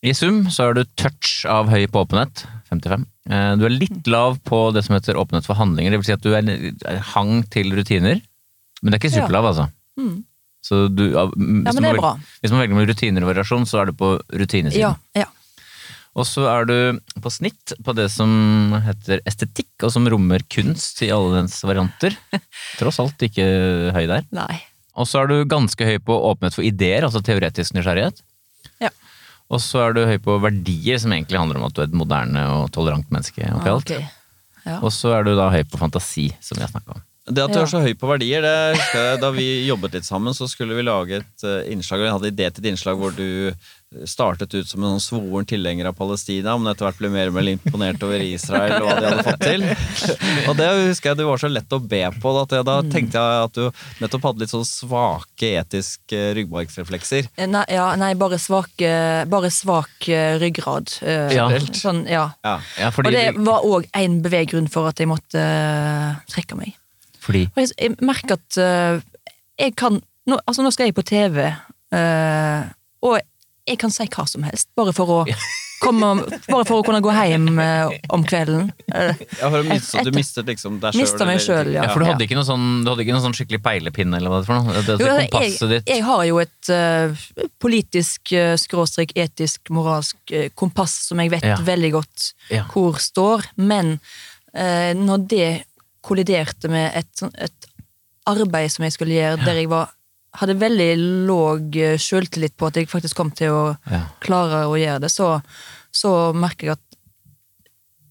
I sum så er du touch av høy på åpenhet, 55. Eh, Du er litt lav på det som heter åpenhet for handlinger, det vil si at du er er hang til rutiner. Men det er ikke superlav, altså. Mm. Så du, ja, Ja, men det er velger, bra. hvis man velger med rutiner og variasjon, så er du på rutinesiden. Ja, ja. Og så er du på snitt på det som heter estetikk, og som rommer kunst i alle dens varianter. Tross alt ikke høy der. Nei. Og så er du ganske høy på åpenhet for ideer, altså teoretisk nysgjerrighet. Ja. Og så er du høy på verdier, som egentlig handler om at du er et moderne og tolerant menneske. Og, Ah, alt. Ja. Og så er du da høy på fantasi, som vi har snakka om. Det at du Ja. er så høy på verdier, det husker jeg da vi jobbet litt sammen, så skulle vi lage et eh, innslag, og vi hadde idé til et innslag hvor du startet ut som en sånn svoren tilhenger av Palestina, men etter hvert ble mer og mer imponert over Israel og hva de hadde fått til. Og det husker jeg du var så lett å be på, at jeg, da tenkte jeg at du nettopp hadde litt sånn svake etiske ryggmargsreflekser. Eh, Nei, ja, nei bare, svak, eh, bare svak eh, ryggrad. eh, Ja. Sånn, ja. Ja. Ja, fordi, Og det var òg en beveggrunn for at jeg måtte eh, trekke meg. Fordi jeg, jeg merker at uh, jeg kan nå, Altså, nå skal jeg på TV, uh, og jeg kan si hva som helst, bare for å komme, Bare for å kunne gå hjem uh, om kvelden. Uh, Ja, for å miste, Et- du mistet liksom deg sjøl. Meg selv, ja. ja, For du hadde ikke noe sånn, du hadde ikke noe sånn skikkelig peilepinne, eller hva det er for noe? Det, det, jo, altså, kompasset jeg, ditt. jeg har jo et eh, politisk, uh, skråstrek, etisk, moralsk eh, kompass som jeg vet Ja. veldig godt Ja. hvor står, men eh, når det kolliderte med et, sånn- et arbeid som jeg skulle gjøre, der jeg var, hadde veldig låg sjøltillit på at jeg faktisk kom til å Ja. klare å gjøre det, så, så merker jeg at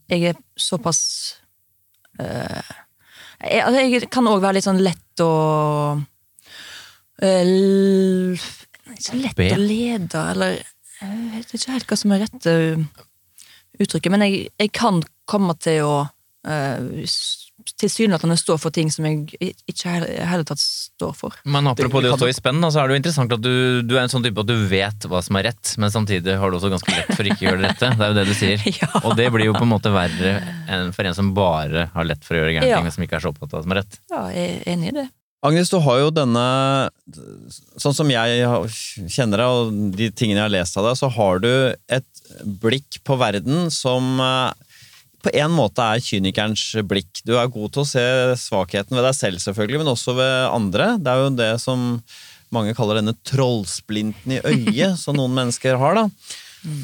jeg er såpass øh, jeg, altså, jeg kan òg være litt sånn lett å øh, l- Ikke lett Be. å lede, eller Jeg vet ikke helt hva som er rette uttrykket, men jeg, jeg kan komme til å uh, tilsynelatende står for ting som jeg ikke i det hele tatt står for. Men apropos det å stå i spenn, så er det jo interessant at du, du er en sånn type at du vet hva som er rett, men samtidig har du også ganske lett for ikke å gjøre det rette. Det er jo det du sier. Ja. Og det blir jo på en måte verre enn for en som bare har lett for å gjøre gærne Ja. ting, men som ikke er så opptatt av hva som er rett. Ja, jeg er enig i det. Agnes, du har jo denne Sånn som jeg kjenner deg, og de tingene jeg har lest av deg, så har du et blikk på verden som eh, på en måte er kynikerens blikk. Du er god til å se svakheten ved deg selv, selvfølgelig, men også ved andre. Det er jo det som mange kaller denne trollsplinten i øyet, som noen mennesker har. da.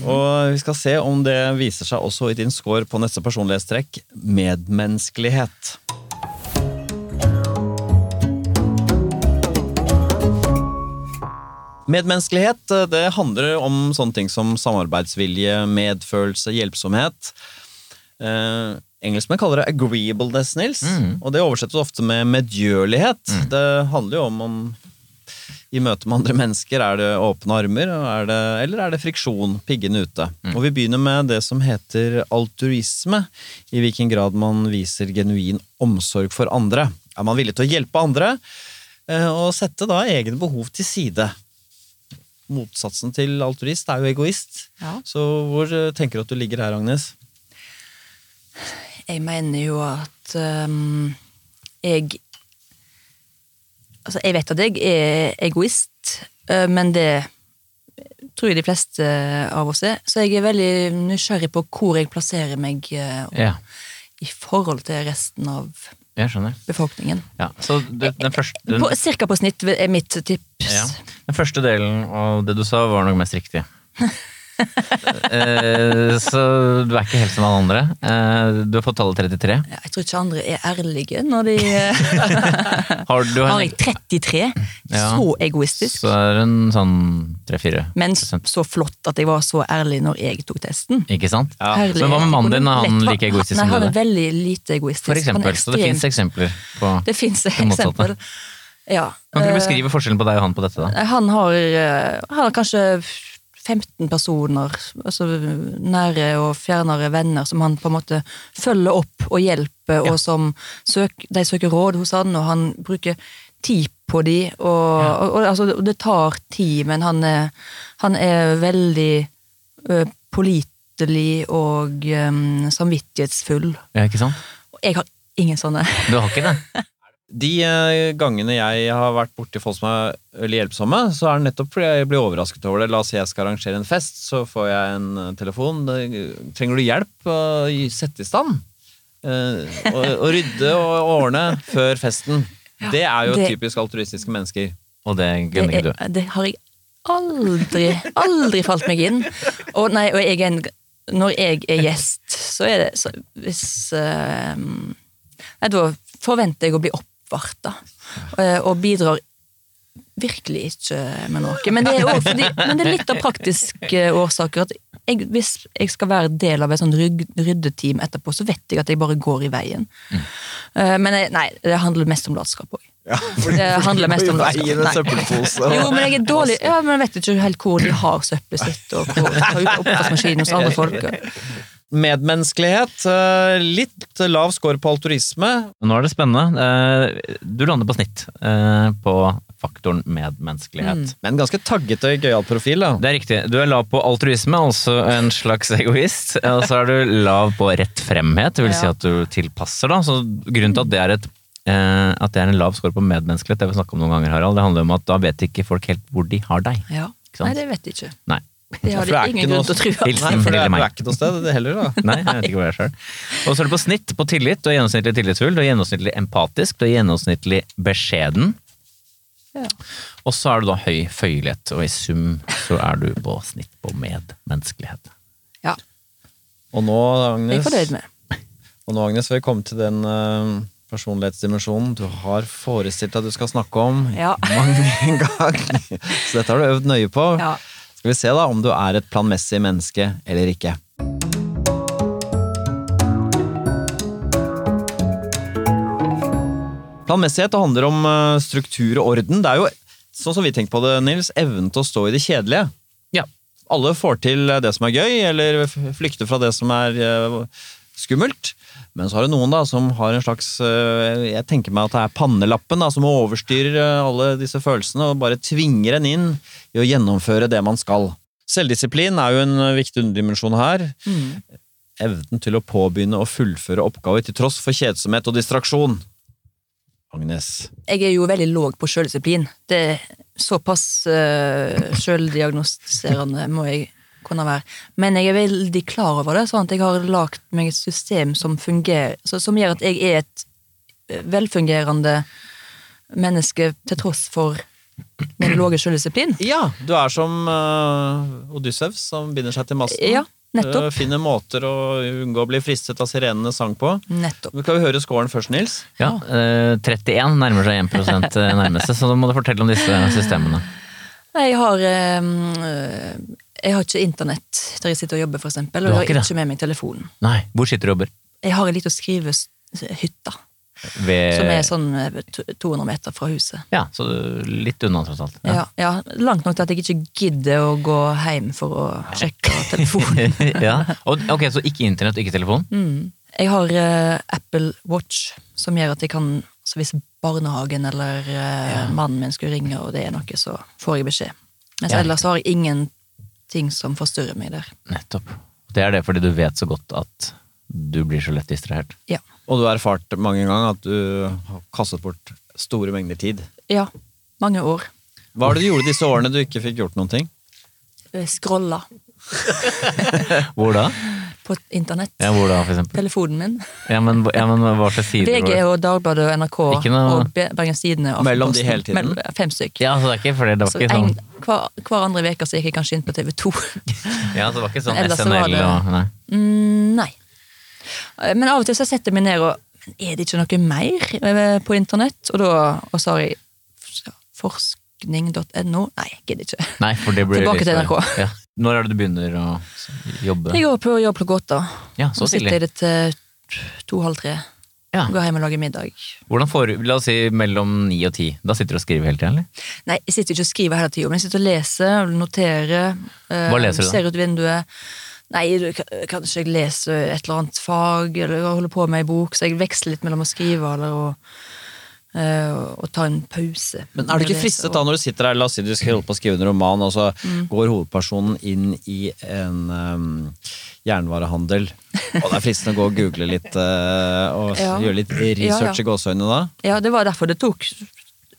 Og vi skal se om det viser seg også i din score på neste personlighetstrekk medmenneskelighet. Medmenneskelighet eh, det handler om sånne ting som samarbeidsvilje, medfølelse, hjelpsomhet. Eh, engelskmenn kaller det agreeableness, Nils, Mm. og det oversettes ofte med medgjørlighet. Det handler jo om om i møte med andre mennesker er det åpne armer, er det, eller er det friksjon, piggene ute? Og vi begynner med det som heter altruisme, i hvilken grad man viser genuin omsorg for andre. Er man villig til å hjelpe andre, eh, og sette da egne behov til side? Motsatsen til altruist er jo egoist. Ja. Så hvor eh, tenker du at du ligger her, Agnes? Jeg mener jo at um, jeg Altså, jeg vet at jeg er egoist, eh, men det tror jeg de fleste av oss er. Så jeg er veldig nysgjerrig på hvor jeg plasserer meg eh, Ja, i forhold til resten av befolkningen. Ja, så det, den, første, den, På, cirka på snitt er mitt tips. ja, den første delen av det du sa, var nok mest riktig. Eh, så du er ikke helt som alle andre. Eh, Du har fått tallet 33. Jeg tror ikke andre er ærlige når de Har du Har jeg 33? Ja. Så egoistisk. Så er hun sånn 3-4 Men så flott at jeg var så ærlig når jeg tok testen. Ikke sant? Ja. Herlig. Men hva med mannen din? Er han Lett- like egoistisk som som han er veldig lite egoistisk. For eksempel. Så det fins eksempler på Det det motsatte. Ja. Kan ikke du eh, beskrive forskjellen på deg og han på dette, da? Han har, han har kanskje 15 personer, altså nære og fjernere venner, som han på en måte følger opp og hjelper, og som søk, de søker råd hos han, og han bruker tid på de, og, og, og altså, det tar tid, men han er, han er veldig ø, pålitelig og ø, samvittighetsfull. Ja, ikke sant? Og jeg har ingen sånne. Du har ikke det? De eh, gangene jeg har vært borti folk som er veldig hjelpsomme, så er det nettopp fordi jeg blir overrasket over det. La oss si jeg skal arrangere en fest, så får jeg en eh, telefon. Trenger du hjelp å sette i stand? Å og, og rydde og ordne før festen. Det er jo det- typisk altruistiske mennesker. Og det glemmer ikke du. det har jeg aldri, aldri falt meg inn. Og nei, og jeg er en Når jeg er gjest, så er det så, Hvis uh, Nei, da forventer jeg å bli oppvarta, da, og bidrar virkelig ikke med noe. Men det er, fordi, men det er litt av praktiske årsaker. at jeg, Hvis jeg skal være del av et sånn ryddeteam etterpå, så vet jeg at jeg bare går i veien. Mm. Men jeg, nei, det handler mest om latskap òg. Ja, Det handler mest om veien en søppelpose. Jo, men jeg er dårlig Ja, men jeg vet ikke helt hvor de har søppelet sitt, og hvor de tar ut oppvaskmaskinen hos andre folk. Medmenneskelighet. eh, Litt lav score på altruisme. Nå er det spennende. Eh, Du lander på snitt eh, på faktoren medmenneskelighet. Men ganske taggete gøyal profil, da. Det er riktig. Du er lav på altruisme, altså en slags egoist. Og så er du lav på rett fremhet, det vil si at du tilpasser. Da. Så grunnen til at det er et at det er en lav score på medmenneskelighet, det har vi snakket om noen ganger, Harald, det handler om at da vet ikke folk helt hvor de har deg. Ja. Nei, det vet de ikke. Nei. Det har de ingen grunn til å tro. Hilsen Nei, for det er, du er ikke noe sted, det heller, da. Nei, jeg vet ikke hva jeg er. Og så er det på snitt på tillit. Du er gjennomsnittlig tillitsfull, du er gjennomsnittlig empatisk, du er gjennomsnittlig beskjeden. Ja. Og så er du da høy føyelighet, og i sum så er du på snitt på medmenneskelighet. Ja, Og nå, jeg er Agnes, fornøyd med. og nå, Agnes, vil vi komme til den uh, personlighetsdimensjonen du har forestilt deg at du skal snakke om Ja. mange ganger. Så dette har du øvd nøye på. Ja. Skal vi se da om du er et planmessig menneske eller ikke. Planmessighet det handler om eh, struktur og orden. Det er jo, sånn som vi tenker på det, Nils, evnen til å stå i det kjedelige. Ja. Alle får til det som er gøy, eller flykter fra det som er eh, skummelt. Men så har du noen da som har en slags eh, Jeg tenker meg at det er pannelappen da, som overstyrer eh, alle disse følelsene og bare tvinger en inn i å gjennomføre det man skal. Selvdisiplin er jo en viktig underdimensjon her. Mm. Evnen til å påbegynne og fullføre oppgaver til tross for kjedsomhet og distraksjon. Agnes. Jeg er jo veldig låg på sjøldisiplin. Det er såpass uh, sjøldiagnostiserende må jeg kunne være. Men jeg er veldig klar over det, sånn at jeg har lagd meg et system som fungerer, så, som gjør at jeg er et eh, velfungerende menneske til tross for min lave selvdisiplin. Ja, du er som uh, Odyssevs som binder seg til masten. Ja, nettopp. Uh, finner måter å unngå å bli fristet av sirenene sang på. Nettopp. Kan vi høre scoren først, Nils? Ja, uh, 31 nærmer seg 1 nærmeste, så da må du fortelle om disse systemene. Jeg har, eh, jeg har ikke internett der jeg sitter og jobber, for eksempel. Og har jeg har ikke med meg telefonen. Nei, hvor sitter du og jobber? Jeg har en liten skrivehytte, Ved som er sånn eh, 200 meter fra huset. Ja, så litt unna tross alt. Ja. Ja, Langt nok til at jeg ikke gidder å gå hjem for å sjekke telefonen. ja. Ok, så ikke internett ikke telefon? Mm. Jeg har uh, Apple Watch, som gjør at jeg kan så Hvis barnehagen eller eh, mannen min skulle ringe, og det er noe, så får jeg beskjed. Mens Ja. ellers har jeg ingenting som forstyrrer meg der. Nettopp. Det er det fordi du vet så godt at du blir så lett distrahert. Ja. Og du har erfart mange ganger at du har kastet bort store mengder tid. ja mange år. Hva er det du gjorde disse årene du ikke fikk gjort noen ting? Skrolla. scrolla Hvor da? På internett. Ja, hvor da, for eksempel? Telefonen min. Ja, men, ja, men hva slags sider? VG og Dagbladet og NRK noe- og Be- Bergens Tidende. Mellom de hele tiden? Mellom- Fem stykk. Ja, så det er ikke fordi det var Så ikke sånn en, hver, hver andre uke så gikk jeg kanskje inn på TV 2. Ja, så det var ikke sånn Ellers så SNL det- og Nei. Mm, nei. Men av og til så setter jeg meg ned og er det ikke noe mer eh, på internett? Og da og så har jeg forskning.no. Nei, gidder ikke. Nei, for det blir Tilbake til NRK. Ja. Når er det du begynner å jobbe? Jeg går på jobb klokka åtte. Ja, så tidlig. sitter jeg det til to-halv tre. Ja. Går hjem og lager middag. Hvordan får, du, la oss si mellom ni og ti. Da sitter du og skriver hele tida, eller? Nei, jeg sitter ikke og skriver hele tida, men jeg sitter og leser, noterer. eh, Hva leser du da? Ser ut vinduet. Nei, du, kanskje jeg leser et eller annet fag, eller holder på med ei bok, så jeg veksler litt mellom å skrive eller å, eh, å ta en pause. Men er du ikke fristet da når du sitter der, la oss si du skal holde på å skrive en roman, og så Mm. går hovedpersonen inn i en um, jernvarehandel, og det er fristende å gå og google litt uh, og Ja. gjøre litt research Ja, ja. i gåseøynene da? Ja, det var derfor det tok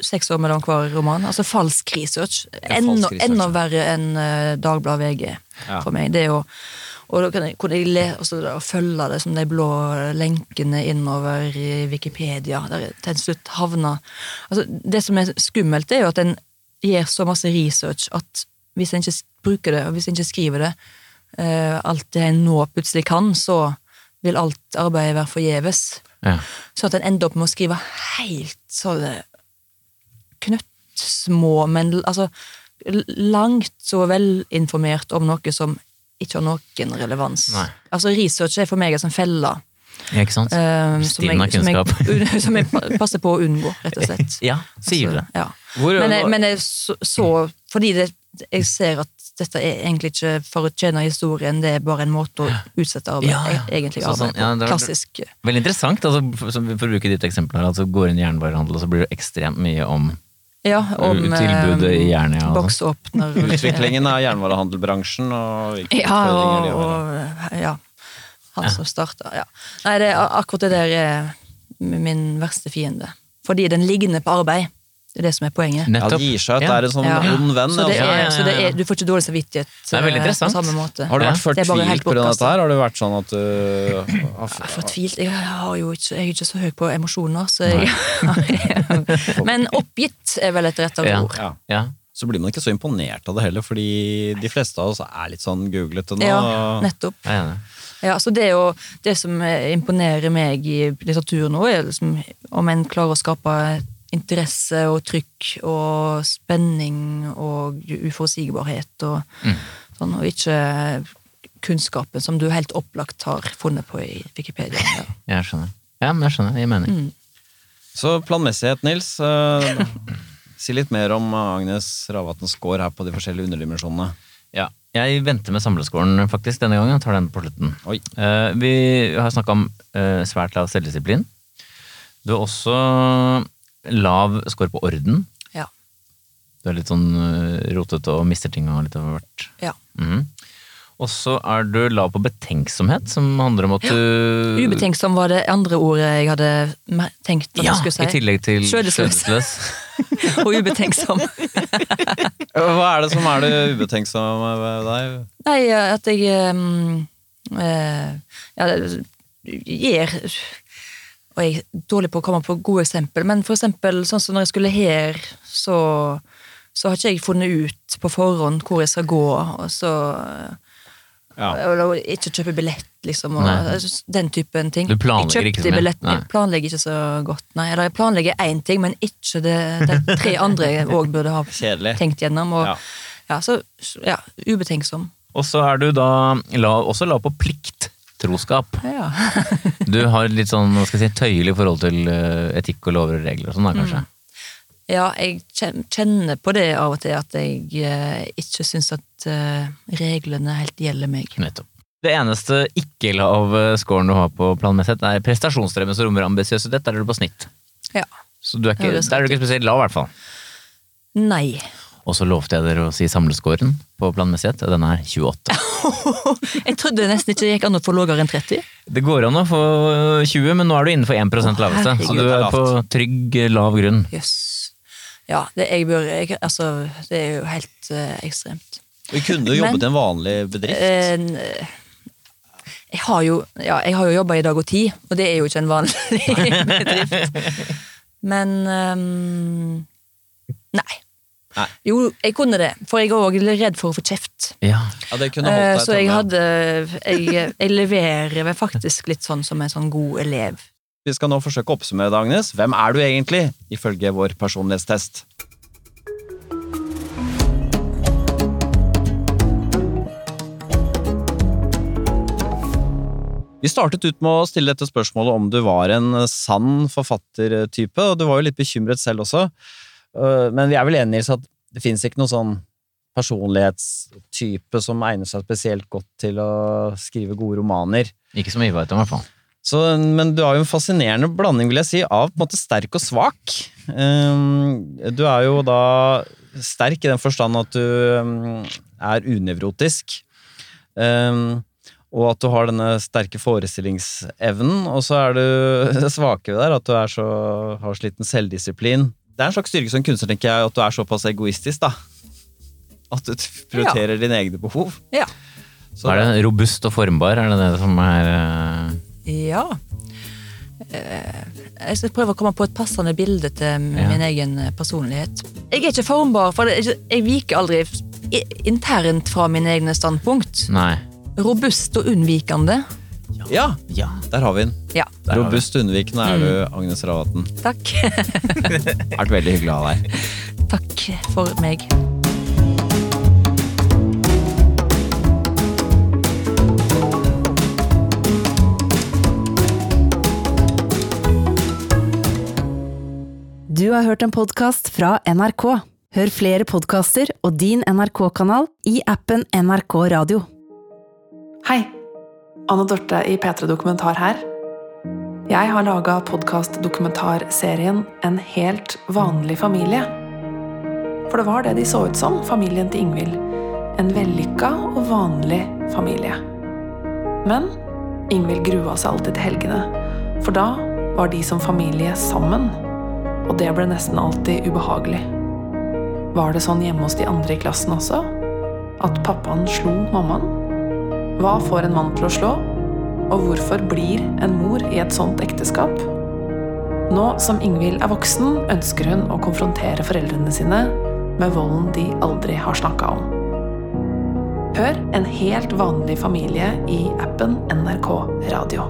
seks år mellom hver roman. Altså falsk research. Enda, enda verre enn uh, Dagbladet VG for meg. Det er jo og da kan jeg, kunne jeg le, da, følge det som de blå lenkene innover i Wikipedia, der jeg til slutt havna altså, Det som er skummelt, er jo at en gjør så masse research at hvis en ikke bruker det, og hvis en ikke skriver det, uh, alt det en nå plutselig kan, så vil alt arbeidet være forgjeves. Ja. Så at en ender opp med å skrive helt sånn knøttsmå, men altså langt så velinformert om noe som ikke har noen relevans. Nei. Altså Research er for meg en sånn felle. Ja, ikke sant? eh, som, jeg, som, jeg, som jeg passer på å unngå, rett og slett. Ja, sier du det. Altså, ja. Hvor- men jeg, men så, så Fordi det, jeg ser at dette er egentlig ikke for å tjene historien, det er bare en måte å utsette arbeid, Ja, ja. e- egentlig arbeid sånn, ja, Klassisk. Veldig interessant, altså, for å bruke ditt eksempel her, altså går inn i jernvarehandel, og så blir det ekstremt mye om Ja, om Tilbudet i eh, Jernia og sånn. boksåpner. Utviklingen av jernvarehandelbransjen og hvilke Ja, utfordringer de og, har. og ja. Han som starta, ja. Nei, det, er- akkurat det der er min verste fiende. Fordi den ligner på arbeid. Det er det som er poenget. Ja, Nettopp. det gir seg at det er en sånn Ja. ond venn. Så det altså. er, Ja, ja, ja, Så det er, du får ikke dårlig samvittighet Det er veldig eh, interessant. på samme måte. Har du vært fortvilt bortkastet. dette her? Har du vært sånn at du har Jeg er Fortvilt. Jeg, har jo ikke, jeg er ikke så høy på emosjoner, så jeg Men oppgitt er vel et rett av ord. ja. Ja. Så blir man ikke så imponert av det heller, fordi de fleste av oss er litt sånn googlete nå. Ja, nettopp. Jeg. Ja, altså det, jo, det som eh, imponerer meg i litteratur nå, er liksom om en klarer å skape interesse og trykk og spenning og uforutsigbarhet og Mm. sånn, og ikke kunnskapen som du helt opplagt har funnet på i Wikipedia. Ja. Jeg skjønner. Ja, men jeg skjønner. Jeg mener. Mm. Så planmessighet, Nils. eh, si litt mer om Agnes Ravatns score her på de forskjellige underdimensjonene. Ja. Jeg venter med samleskåren faktisk denne gangen. Tar den på slutten. Oi. Eh, vi har snakka om eh, svært lav selvdisiplin. Du har også lav score på orden. Ja. Du er litt sånn eh, rotete og mister ting og litt av hvert. ja. Mhm. Og så er du lav på betenksomhet, som handler om at du Ubetenksom var det andre ordet jeg hadde tenkt at Ja, jeg skulle si. i tillegg til skjødesløs. og ubetenksom. Hva er det som er det ubetenksomme ved deg? Nei, at jeg um, uh, ja, gir Og jeg er dårlig på å komme på gode eksempel, men for eksempel sånn som når jeg skulle her, så, så har ikke jeg funnet ut på forhånd hvor jeg skal gå, og så Ja. Eller ikke kjøpe billett, liksom. Og, den typen ting. Du planlegger ikke så mye. billetten, jeg planlegger ikke så godt. Nei, eller jeg planlegger én ting, men ikke det, det tre andre jeg òg burde ha Kjedelig. tenkt gjennom. Og, Ja. ja. så ja, ubetenksom. Og så er du da la, også la på plikttroskap. Ja. Du har litt sånn hva skal jeg si, tøyelig forhold til eh, etikk og lover og regler og sånn, da, kanskje. Ja, jeg kjenner på det av og til, at jeg eh, ikke syns at eh, reglene helt gjelder meg. Nettopp. Det eneste ikke-lav scoren du har på planmessighet, er prestasjonsdrevet som rommer ambisiøsitet. Der er du på snitt. Ja. Så du er ikke, er der er du ikke spesielt lav, i hvert fall. Nei. Og så lovte jeg dere å si samlescoren på planmessighet, og den er 28. jeg trodde nesten ikke det gikk an å få lavere enn 30. Det går an å få 20, men nå er du innenfor 1 laveste. Så du er er på trygg, lav grunn. Yes. Ja, det, jeg bør, jeg, altså, det er jo helt uh, ekstremt. Vi kunne jo jobbet i en vanlig bedrift. Uh, jeg har jo, ja, jeg har jo jobba i dag og tid, og det er jo ikke en vanlig bedrift. Men um, nei. Nei. Jo, jeg kunne det, for jeg er òg redd for å få kjeft. Ja. Ja, det kunne Eh, holdt deg så jeg hadde jeg, jeg leverer vel faktisk litt sånn som en sånn god elev. Vi skal nå forsøke å oppsummere det, Agnes. Hvem er du egentlig, ifølge vår personlighetstest? Vi startet ut med å stille dette spørsmålet om du var en sann forfattertype, og du var jo litt bekymret selv også. Øh, Men vi er vel enige i at det fins ikke noen sånn personlighetstype som egner seg spesielt godt til å skrive gode romaner. Ikke som vi vet om, i hvert fall. Så, men du har jo en fascinerende blanding, vil jeg si, av på en måte sterk og svak. Um, du er jo da sterk i den forstand at du um, er unevrotisk. Um, og at du har denne sterke forestillingsevnen. Og så er du det svake ved der, at du er så, har så liten selvdisiplin. Det er en slags styrke som kunstner, tenker jeg, at du er såpass egoistisk, da. At du prioriterer dine egne behov. Ja. Så er det robust og formbar? Er det det som er eh, Ja. Eh, Jeg skal prøve å komme på et passende bilde til Ja. min egen personlighet. Jeg er ikke formbar, for er jeg viker aldri internt fra mine egne standpunkt. Nei. Robust og unnvikende. Ja, Ja. der har vi den. Ja, Robust unnvikende er du, Agnes Ravatn. takk. Det har vært veldig hyggelig å ha deg. takk for meg. Du har hørt en podkast fra NRK. Hør flere podkaster og din NRK-kanal i appen NRK Radio. Hei! Anne Dorte i P3 Dokumentar her. Jeg har laga podkast-dokumentarserien En helt vanlig familie. For det var det de så ut som, familien til Ingvild. En vellykka og vanlig familie. Men Ingvild grua seg alltid til helgene, for da var de som familie sammen. Og det ble nesten alltid ubehagelig. Var det sånn hjemme hos de andre i klassen også? At pappaen slo mammaen? Hva får en mann til å slå? Og hvorfor blir en mor i et sånt ekteskap? Nå som Ingvild er voksen, ønsker hun å konfrontere foreldrene sine med volden de aldri har snakka om. Hør En helt vanlig familie i appen NRK Radio.